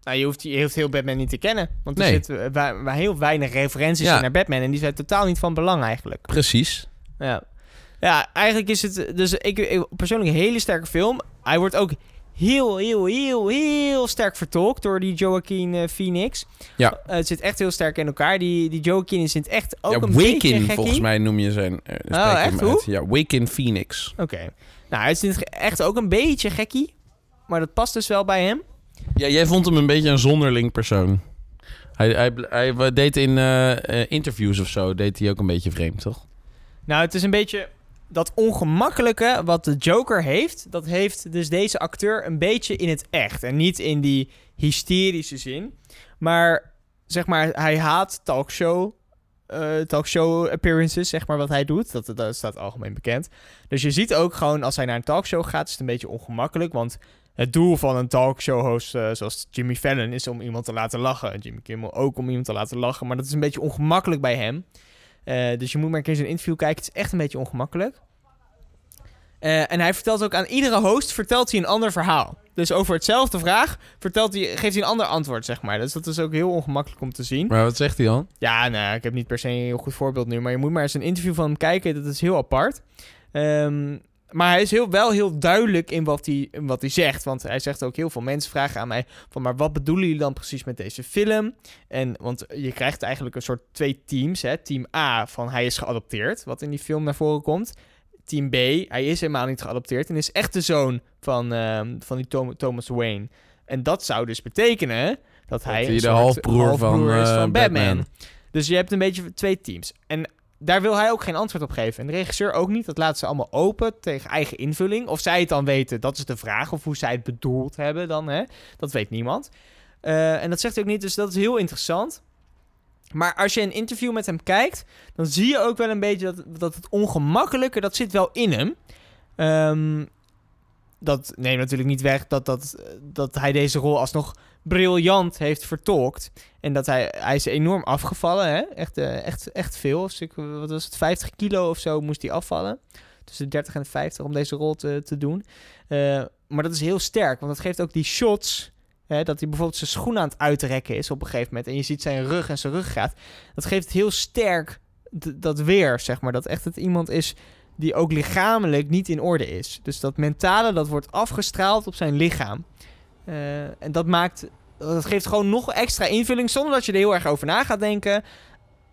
Nou, je hoeft, je hoeft heel Batman niet te kennen. Want er Nee. zitten eh, wa- wa- heel weinig referenties Ja. in naar Batman. En die zijn totaal niet van belang eigenlijk. Precies. Ja, ja eigenlijk is het dus ik, ik persoonlijk een hele sterke film. Hij wordt ook heel, heel, heel, heel sterk vertolkt door die Joaquin eh, Phoenix. Ja. Eh, het zit echt heel sterk in elkaar. Die, die Joaquin is het echt ook ja, een beetje Wakin, gekkie. volgens mij noem je zijn. je Oh, echt? Hoe? Ja, Wakin Phoenix. Oké. Nou, hij ge- echt ook een beetje gekkie. Maar dat past dus wel bij hem. Ja, jij vond hem een beetje een zonderling persoon. Hij, hij, hij, deed in interviews of zo, deed hij ook een beetje vreemd, toch? Nou, het is een beetje dat ongemakkelijke wat de Joker heeft. Dat heeft dus deze acteur een beetje in het echt. En niet in die hysterische zin. Maar zeg maar, hij haat talkshow. eh, talkshow appearances, zeg maar, wat hij doet. Dat, staat algemeen bekend. Dus je ziet ook gewoon, als hij naar een talkshow gaat, is het een beetje ongemakkelijk. Want het doel van een talkshow-host eh, zoals Jimmy Fallon is om iemand te laten lachen. En Jimmy Kimmel ook om iemand te laten lachen. Maar dat is een beetje ongemakkelijk bij hem. Eh, dus je moet maar een keer zijn interview kijken. Het is echt een beetje ongemakkelijk. Eh, en hij vertelt ook aan iedere host vertelt hij een ander verhaal. Dus over hetzelfde vraag vertelt hij, geeft hij een ander antwoord, zeg maar. Dus dat is ook heel ongemakkelijk om te zien. Maar wat zegt hij dan? Ja, nou, ik heb niet per se een heel goed voorbeeld nu. Maar je moet maar eens een interview van hem kijken. Dat is heel apart. Ehm, maar hij is heel, wel heel duidelijk in wat, hij, in wat hij zegt. Want hij zegt ook heel veel mensen vragen aan mij... van maar wat bedoelen jullie dan precies met deze film? En, want je krijgt eigenlijk een soort twee teams. Hè? Team A van hij is geadopteerd, wat in die film naar voren komt. Team B, hij is helemaal niet geadopteerd... en is echt de zoon van, ehm, van die Tom- Thomas Wayne. En dat zou dus betekenen... dat hij hij een de soort halfbroer van, is eh, van Batman. Batman. Dus je hebt een beetje twee teams. En daar wil hij ook geen antwoord op geven. En de regisseur ook niet. Dat laat ze allemaal open tegen eigen invulling. Of zij het dan weten, dat is de vraag. Of hoe zij het bedoeld hebben dan, hè. Dat weet niemand. Eh, en dat zegt hij ook niet, dus dat is heel interessant. Maar als je een interview met hem kijkt, dan zie je ook wel een beetje dat, dat het ongemakkelijke, dat zit wel in hem. Ehm, dat neemt natuurlijk niet weg dat, dat, dat hij deze rol alsnog briljant heeft vertolkt. En dat hij, hij is enorm afgevallen, hè? Echt, eh, echt, echt veel. Wat was het, 50 kilo of zo moest hij afvallen. Tussen de 30 en de 50 om deze rol te, te doen. Eh, maar dat is heel sterk, want dat geeft ook die shots Hè, dat hij bijvoorbeeld zijn schoen aan het uitrekken is op een gegeven moment. En je ziet zijn rug en zijn ruggraat. Dat geeft heel sterk dat weer, zeg maar. Dat echt het iemand is die ook lichamelijk niet in orde is. Dus dat mentale, dat wordt afgestraald op zijn lichaam. Eh, en dat maakt... Dat geeft gewoon nog extra invulling... zonder dat je er heel erg over na gaat denken...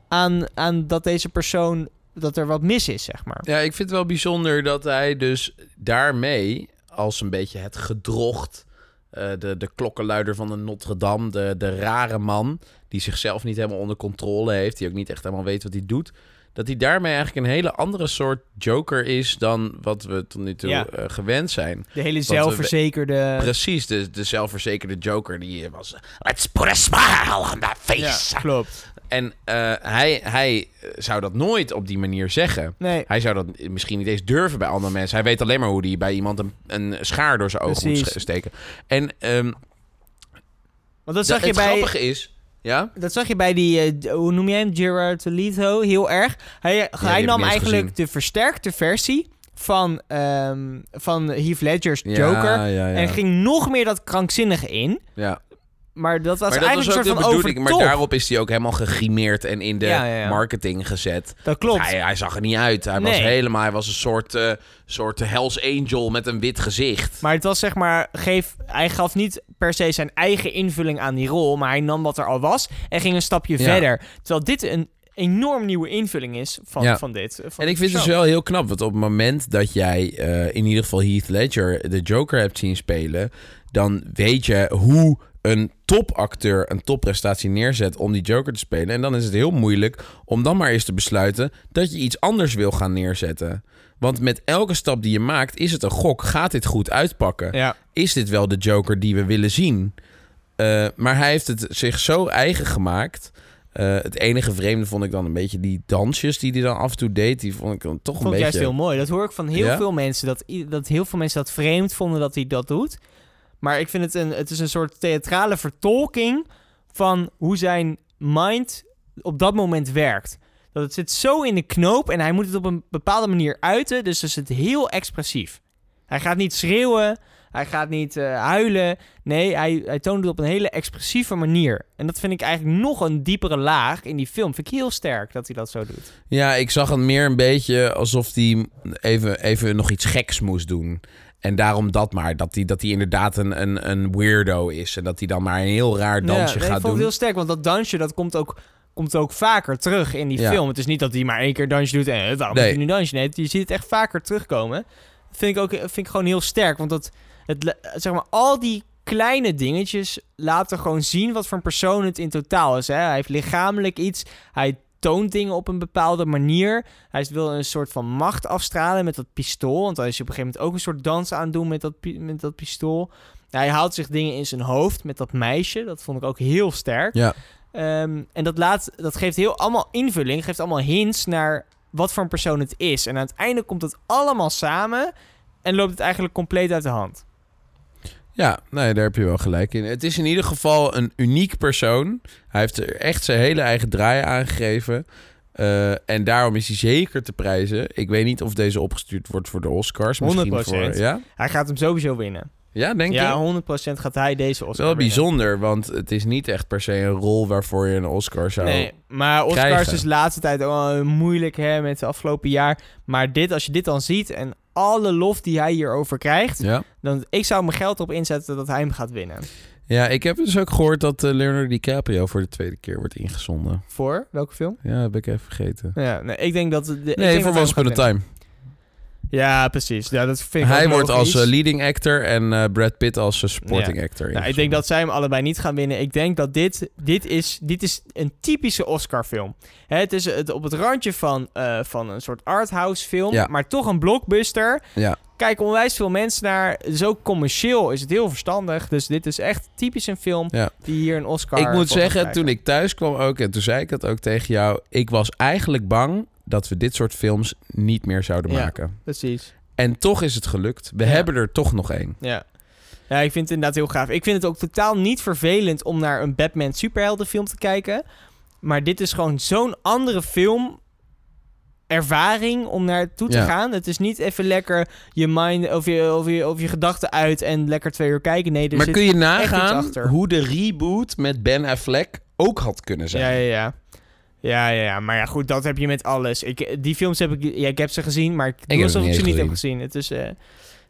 aan, aan dat deze persoon... dat er wat mis is, zeg maar. Ja, ik vind het wel bijzonder dat hij dus daarmee als een beetje het gedrocht, eh, de, de klokkenluider van de Notre Dame, de, de rare man die zichzelf niet helemaal onder controle heeft, die ook niet echt helemaal weet wat hij doet, dat hij daarmee eigenlijk een hele andere soort Joker is dan wat we tot nu toe Ja. eh, gewend zijn. De hele we- zelfverzekerde... Precies, de, de zelfverzekerde Joker die was. Let's put a smile on that face. Ja, klopt. En eh, hij, hij zou dat nooit op die manier zeggen. Nee, Hij zou dat misschien niet eens durven bij andere mensen. Hij weet alleen maar hoe hij bij iemand een, een schaar door zijn ogen moet Precies. steken. En want dat zag je het bij... grappige is... Ja? Dat zag je bij die, eh, hoe noem je hem, Gerard Leto, heel erg. Hij, nam eigenlijk gezien. de versterkte versie van, ehm, van Heath Ledger's Joker. ja, ja. En ging nog meer dat krankzinnige in. ja. Maar dat was Maar dat was eigenlijk een soort van bedoeling. Maar overtop. daarop is hij ook helemaal gegrimeerd en in de Ja, ja, ja. marketing gezet. Dat klopt. Hij, hij zag er niet uit. Hij was helemaal... Hij was een soort, eh soort Hells Angel met een wit gezicht. Maar het was zeg maar, geef, hij gaf niet per se zijn eigen invulling aan die rol. Maar hij nam wat er al was en ging een stapje Ja. verder. Terwijl dit een enorm nieuwe invulling is van, Ja. van dit. eh, Van En ik vind het dus wel heel knap, want op het moment dat jij eh, in ieder geval Heath Ledger de Joker hebt zien spelen, dan weet je hoe een topacteur een topprestatie neerzet om die Joker te spelen. En dan is het heel moeilijk om dan maar eens te besluiten dat je iets anders wil gaan neerzetten. Want met elke stap die je maakt is het een gok. Gaat dit goed uitpakken? Ja. Is dit wel de Joker die we willen zien? Eh, maar hij heeft het zich zo eigen gemaakt. Eh, het enige vreemde vond ik dan een beetje die dansjes die hij dan af en toe deed. Die vond ik dan toch een vond ik beetje... juist heel mooi. Dat hoor ik van heel Ja? veel mensen. Dat, dat heel veel mensen dat vreemd vonden dat hij dat doet. Maar ik vind het een, het is een soort theatrale vertolking van hoe zijn mind op dat moment werkt. Dat het zit zo in de knoop en hij moet het op een bepaalde manier uiten. Dus is het heel expressief. Hij gaat niet schreeuwen. Hij gaat niet eh, huilen. Nee, hij, hij toont het op een hele expressieve manier. En dat vind ik eigenlijk nog een diepere laag in die film. Vind ik heel sterk dat hij dat zo doet. Ja, ik zag het meer een beetje alsof hij even, even nog iets geks moest doen. En daarom dat maar. Dat hij dat inderdaad een, een, een weirdo is. En dat hij dan maar een heel raar dansje nee, ik gaat vond het doen. heel sterk, want dat dansje dat komt ook, komt ook vaker terug in die Ja. film. Het is niet dat hij maar één keer dansje doet en waarom Nee. hij nu dansje? Nee, je ziet het echt vaker terugkomen. Dat vind ik ook vind ik gewoon heel sterk, want dat, het, zeg maar, al die kleine dingetjes laten gewoon zien wat voor een persoon het in totaal is. Hè? Hij heeft lichamelijk iets, hij toont dingen op een bepaalde manier. Hij wil een soort van macht afstralen met dat pistool, want dan is hij op een gegeven moment ook een soort dans aan doen met dat, met dat pistool. Hij haalt zich dingen in zijn hoofd met dat meisje. Dat vond ik ook heel sterk. Ja. Ehm, en dat, laat, dat geeft heel allemaal invulling. Geeft allemaal hints naar wat voor een persoon het is. En aan het einde komt het allemaal samen. En loopt het eigenlijk compleet uit de hand. Ja, nee, daar heb je wel gelijk in. Het is in ieder geval een uniek persoon. Hij heeft er echt zijn hele eigen draai aangegeven. Eh, en daarom is hij zeker te prijzen. Ik weet niet of deze opgestuurd wordt voor de Oscars. Misschien 100%. voor. Ja? Hij gaat hem sowieso winnen. Ja, denk je? Ja, 100% gaat hij deze Oscar Wel winnen. bijzonder, want het is niet echt per se een rol waarvoor je een Oscar zou... Nee, maar Oscars krijgen. is de laatste tijd ook wel moeilijk hè, met het afgelopen jaar. Maar dit, als je dit dan ziet en alle lof die hij hierover krijgt, Ja. dan ik zou mijn geld op inzetten dat hij hem gaat winnen. ja, ik heb dus ook gehoord dat eh, Leonardo DiCaprio voor de tweede keer wordt ingezonden. Voor welke film? Ja, heb ik even vergeten. Ja, nee, ik denk dat... De, ik denk Nee, voor dat Once Upon a. Time. Ja, precies. Ja, dat vind ik Hij wordt als logisch. eh, leading actor en eh, Brad Pitt als eh, supporting actor. Nou, ik denk dat zij hem allebei niet gaan winnen. Ik denk dat dit, dit, is, dit is een typische Oscar-film. Hè, het is het, op het randje van, van een soort arthouse film, Ja. maar toch een blockbuster. Ja. Kijken onwijs veel mensen naar. Is ook commercieel, is het heel verstandig. Dus dit is echt typisch een film Ja. die hier een Oscar Ik moet zeggen, toen ik thuis kwam ook, en toen zei ik het ook tegen jou, ik was eigenlijk bang dat we dit soort films niet meer zouden Ja. maken. Precies, En toch is het gelukt. We Ja. hebben er toch nog één. ja. Ja, ik vind het inderdaad heel gaaf. Ik vind het ook totaal niet vervelend om naar een Batman superheldenfilm te kijken. Maar dit is gewoon zo'n andere film. ervaring om naartoe te Ja. gaan. Het is niet even lekker je mind of je, of je, of je gedachten uit en lekker twee uur kijken. Nee, er maar zit kun je nagaan hoe de reboot met Ben Affleck ook had kunnen zijn? Ja, ja, ja. Ja, ja, ja. Maar ja, goed, dat heb je met alles. Ik, die films heb ik... Ja, ik heb ze gezien, maar ik alsof ik niet ze niet heb gezien. Het is... eh,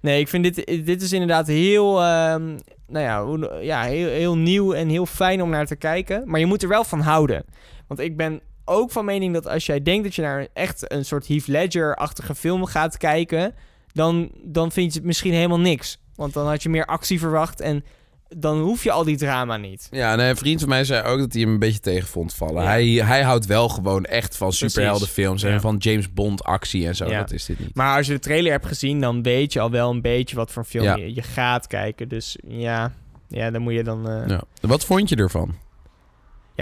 nee, ik vind dit... Dit is inderdaad heel... ehm, nou ja, hoe- ja heel, heel nieuw en heel fijn om naar te kijken. Maar je moet er wel van houden. Want ik ben ook van mening dat als jij denkt dat je naar echt een soort Heath Ledger-achtige film gaat kijken... Dan, dan vind je het misschien helemaal niks. Want dan had je meer actie verwacht en dan hoef je al die drama niet. Ja, een vriend van mij zei ook dat hij hem een beetje tegen vond vallen. Ja. Hij, hij houdt wel gewoon echt van superheldenfilms en Ja. van James Bond actie en zo. Ja. Dat is dit niet. Maar als je de trailer hebt gezien, dan weet je al wel een beetje wat voor film Ja. je, je gaat kijken. Dus ja, ja dan moet je dan... eh, ja. Ja. Wat vond je ervan?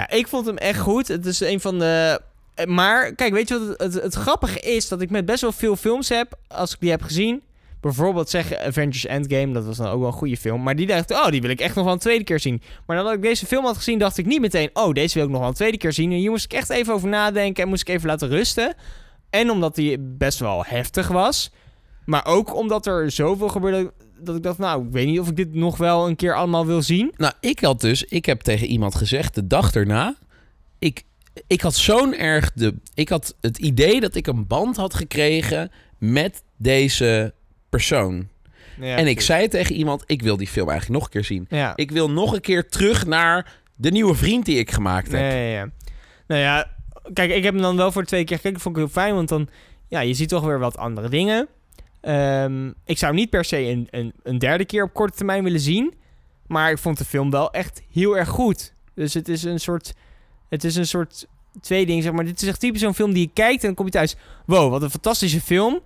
ik vond hem echt goed. Het is een van de... eh, Maar kijk, weet je wat het, het, het grappige is? Dat ik met best wel veel films heb, als ik die heb gezien... Bijvoorbeeld zeggen Avengers Endgame, dat was dan ook wel een goede film. Maar die dacht oh, die wil ik echt nog wel een tweede keer zien. Maar nadat ik deze film had gezien, dacht ik niet meteen... oh, deze wil ik nog wel een tweede keer zien. En hier moest ik echt even over nadenken en moest ik even laten rusten. En omdat die best wel heftig was. Maar ook omdat er zoveel gebeurde dat ik dacht... nou, ik weet niet of ik dit nog wel een keer allemaal wil zien. Nou, ik had dus, ik heb tegen iemand gezegd de dag erna, ik, ik had zo'n erg de, ik had het idee dat ik een band had gekregen met deze persoon. Ja, en ik zei tegen iemand, ik wil die film eigenlijk nog een keer zien. Ja. Ik wil nog een keer terug naar de nieuwe vriend die ik gemaakt heb. Ja, ja, ja. Nou ja, kijk, ik heb hem dan wel voor de tweede keer gekeken. Vond ik heel fijn, want dan... Ja, je ziet toch weer wat andere dingen. Ehm, ik zou hem niet per se een, een, een derde keer op korte termijn willen zien. Maar ik vond de film wel echt heel erg goed. Dus het is een soort... Het is een soort twee dingen, zeg maar. Dit is echt typisch zo'n film die je kijkt en dan kom je thuis... Wow, wat een fantastische film.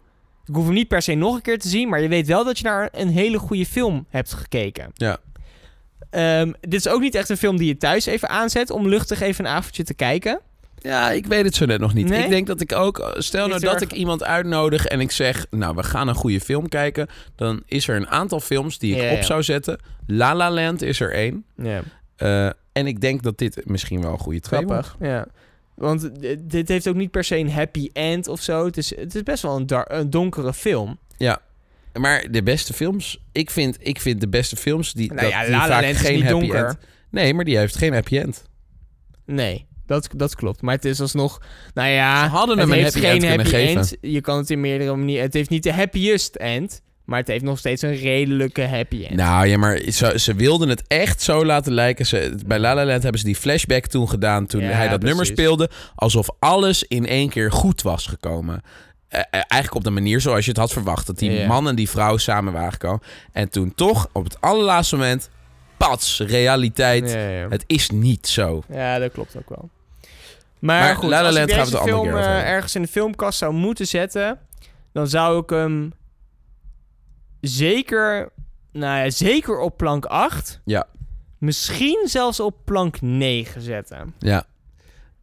Ik hoef hem niet per se nog een keer te zien... maar je weet wel dat je naar een hele goede film hebt gekeken. Ja. Ehm, dit is ook niet echt een film die je thuis even aanzet... om luchtig even een avondje te kijken. Ja, ik weet het zo net nog niet. Nee? Ik denk dat ik ook, stel nou dat erg. ik iemand uitnodig en ik zeg, nou, we gaan een goede film kijken. Dan is er een aantal films die ik Ja, op ja. zou zetten. La La Land is er één. Ja. Eh, en ik denk dat dit misschien wel een goede twee wordt. Grappig, ja. Want d- dit heeft ook niet per se een happy end of zo. Het is, het is best wel een, donkere film. Ja. Maar de beste films, ik vind, ik vind de beste films die, Nou dat, ja, die La La vaak Land is geen niet happy donker. end. Nee, maar die heeft geen happy end. Nee, dat, dat klopt. Maar het is alsnog... Nou ja, Ze hadden het hem een heeft happy geen end happy geven. end. Je kan het in meerdere manieren... Het heeft niet de happiest end. Maar het heeft nog steeds een redelijke happy end. Nou ja, maar ze, ze wilden het echt zo laten lijken. Ze, bij La La Land hebben ze die flashback toen gedaan... toen Ja, hij dat nummer speelde... alsof alles in één keer goed was gekomen. Eh, eh, eigenlijk op de manier zoals je het had verwacht. Dat die Ja. man en die vrouw samen waren gekomen. En toen toch, op het allerlaatste moment... pats, realiteit. Ja. Het is niet zo. Ja, dat klopt ook wel. Maar, Maar goed, La La als Land ik gaan we deze film eh, ergens in de filmkast zou moeten zetten... dan zou ik hem zeker, nou ja, zeker op plank 8... Ja. misschien zelfs op plank 9 zetten. Ja,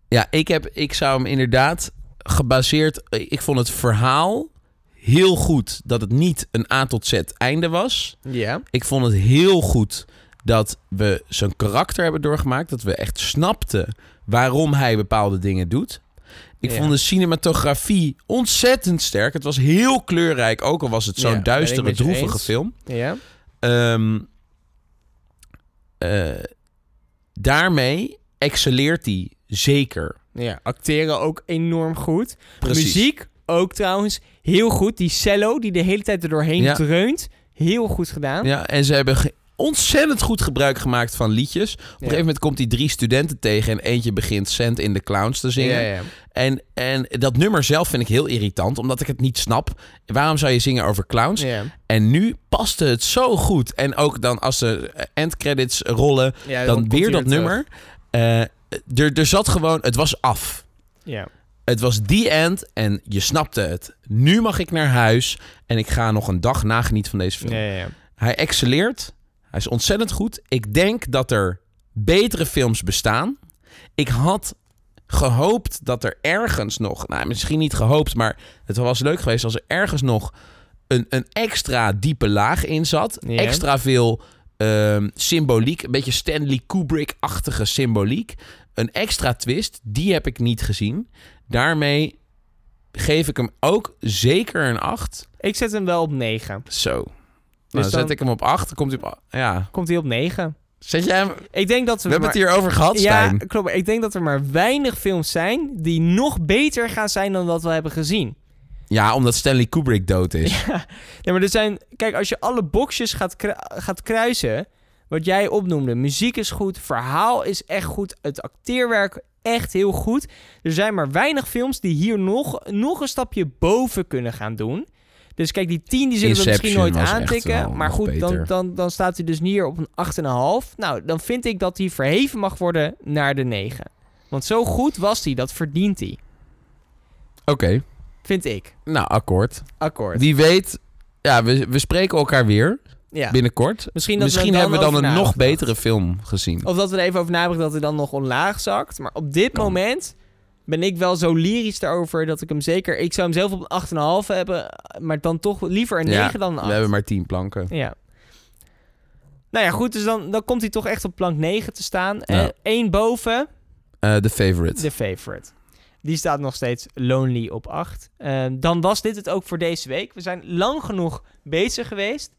ja ik, heb, ik zou hem inderdaad gebaseerd... Ik vond het verhaal heel goed dat het niet een A tot Z einde was. Ja. Ik vond het heel goed dat we zijn karakter hebben doorgemaakt. Dat we echt snapten waarom hij bepaalde dingen doet. Ik Ja. vond de cinematografie ontzettend sterk. Het was heel kleurrijk, ook al was het zo'n Ja, duistere, droevige eens. film. Ja. Ehm, eh, daarmee excelleert hij zeker. Ja, acteren ook enorm goed. Precies. Muziek ook trouwens heel goed. Die cello die de hele tijd er doorheen Ja. dreunt. Heel goed gedaan. Ja, en ze hebben ontzettend goed gebruik gemaakt van liedjes. Op een gegeven moment komt hij drie studenten tegen en eentje begint Sand in the Clowns te zingen. Ja, ja. En, en dat nummer zelf vind ik heel irritant, omdat ik het niet snap. Waarom zou je zingen over clowns? Ja. En nu paste het zo goed. En ook dan als de endcredits rollen, dan weer dat nummer. Eh, er, er zat gewoon, het was af. Ja. Het was die end en je snapte het. Nu mag ik naar huis en ik ga nog een dag nagenieten van deze film. Ja, ja, ja. Hij excelleert. Hij is ontzettend goed. Ik denk dat er betere films bestaan. Ik had gehoopt dat er ergens nog... Nou, misschien niet gehoopt, maar het was leuk geweest... als er ergens nog een, een extra diepe laag in zat. Extra veel ehm, symboliek. Een beetje Stanley Kubrick-achtige symboliek. Een extra twist. Die heb ik niet gezien. Daarmee geef ik hem ook zeker een 8. Ik zet hem wel op 9. Zo. Nou, Dus dan dan- zet ik hem op 8. Dan komt hij op... Ja. Komt hij op 9? Zet jij hem... Ik denk dat we... We hebben maar- het hier over gehad, Ja, Stijn. klopt. Ik denk dat er maar weinig films zijn die nog beter gaan zijn dan wat we hebben gezien. Ja, omdat Stanley Kubrick dood is. Nee, maar er zijn... Kijk, als je alle boxjes gaat, kru- gaat kruisen... Wat jij opnoemde. Muziek is goed. Verhaal is echt goed. Het acteerwerk echt heel goed. Er zijn maar weinig films die hier nog, nog een stapje boven kunnen gaan doen. Dus kijk, die 10 die zullen we misschien nooit aantikken. Maar goed, dan, dan, dan staat hij dus hier op een 8,5. Nou, dan vind ik dat hij verheven mag worden naar de 9. Want zo goed was hij. Dat verdient hij. Oké. Vind ik. Nou, akkoord. Akkoord. Wie weet... Ja, we, we spreken elkaar weer ja. binnenkort. Misschien, dat Misschien we hebben we dan een nog betere film gezien. Of dat we er even over nadenken dat hij dan nog omlaag zakt. Maar op dit moment ben ik wel zo lyrisch daarover dat ik hem zeker... Ik zou hem zelf op een 8,5 hebben, maar dan toch liever een 9 Ja, dan een 8. We hebben maar 10 planken. Ja. Nou ja, goed, dus dan, dan komt hij toch echt op plank 9 te staan. Ja. Eén boven, Eh The Favorite. de favorite. Die staat nog steeds Lonely op 8. Eh, dan was dit het ook voor deze week. We zijn lang genoeg bezig geweest.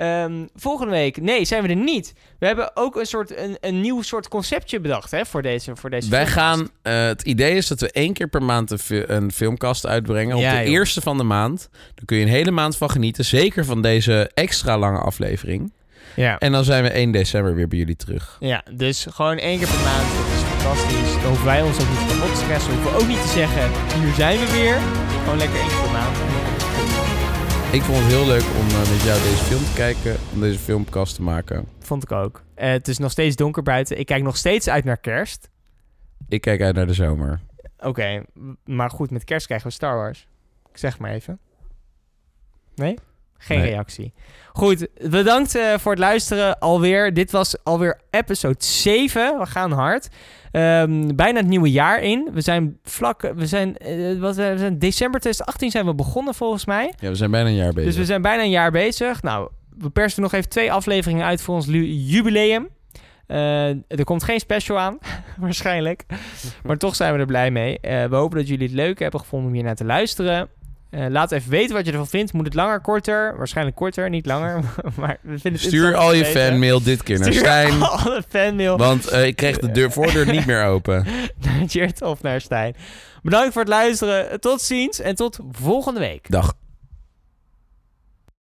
Ehm, volgende week, nee, zijn we er niet. We hebben ook een, soort, een, een nieuw soort conceptje bedacht hè, voor deze, voor deze Wij gaan... eh, het idee is dat we één keer per maand een, fi- een filmkast uitbrengen. Op Ja, de joh. eerste van de maand. Daar kun je een hele maand van genieten. Zeker van deze extra lange aflevering. Ja. En dan zijn we 1 december weer bij jullie terug. ja, dus gewoon één keer per maand. Dat is fantastisch. Dan hoeven wij ons ook niet kapot te stressen. We hoeven ook niet te zeggen, hier zijn we weer. Gewoon lekker één keer per maand. Ik vond het heel leuk om eh, met jou deze film te kijken. Om deze filmkast te maken. Vond ik ook. Eh, het is nog steeds donker buiten. Ik kijk nog steeds uit naar kerst. Ik kijk uit naar de zomer. Oké, maar goed, met kerst krijgen we Star Wars. Ik zeg maar even. Nee? Geen Nee. reactie. Goed, bedankt eh, voor het luisteren alweer. Dit was alweer episode 7. We gaan hard. Ehm, bijna het nieuwe jaar in. We zijn vlak... We zijn, eh, wat, we zijn december 2018 zijn we begonnen volgens mij. Ja, we zijn bijna een jaar bezig. Dus we zijn bijna een jaar bezig. Nou, we persen nog even twee afleveringen uit voor ons jubileum. Eh, er komt geen special aan, waarschijnlijk. Maar toch zijn we er blij mee. Eh, we hopen dat jullie het leuk hebben gevonden om hier naar te luisteren. Eh, laat even weten wat je ervan vindt. Moet het langer, korter? Waarschijnlijk korter, niet langer. maar we vinden het Stuur al je fanmail dit keer naar Stijn. alle fanmail Want eh, ik kreeg de deur, voordeur niet meer open. naar Jert of naar Stijn. Bedankt voor het luisteren. Tot ziens en tot volgende week. Dag.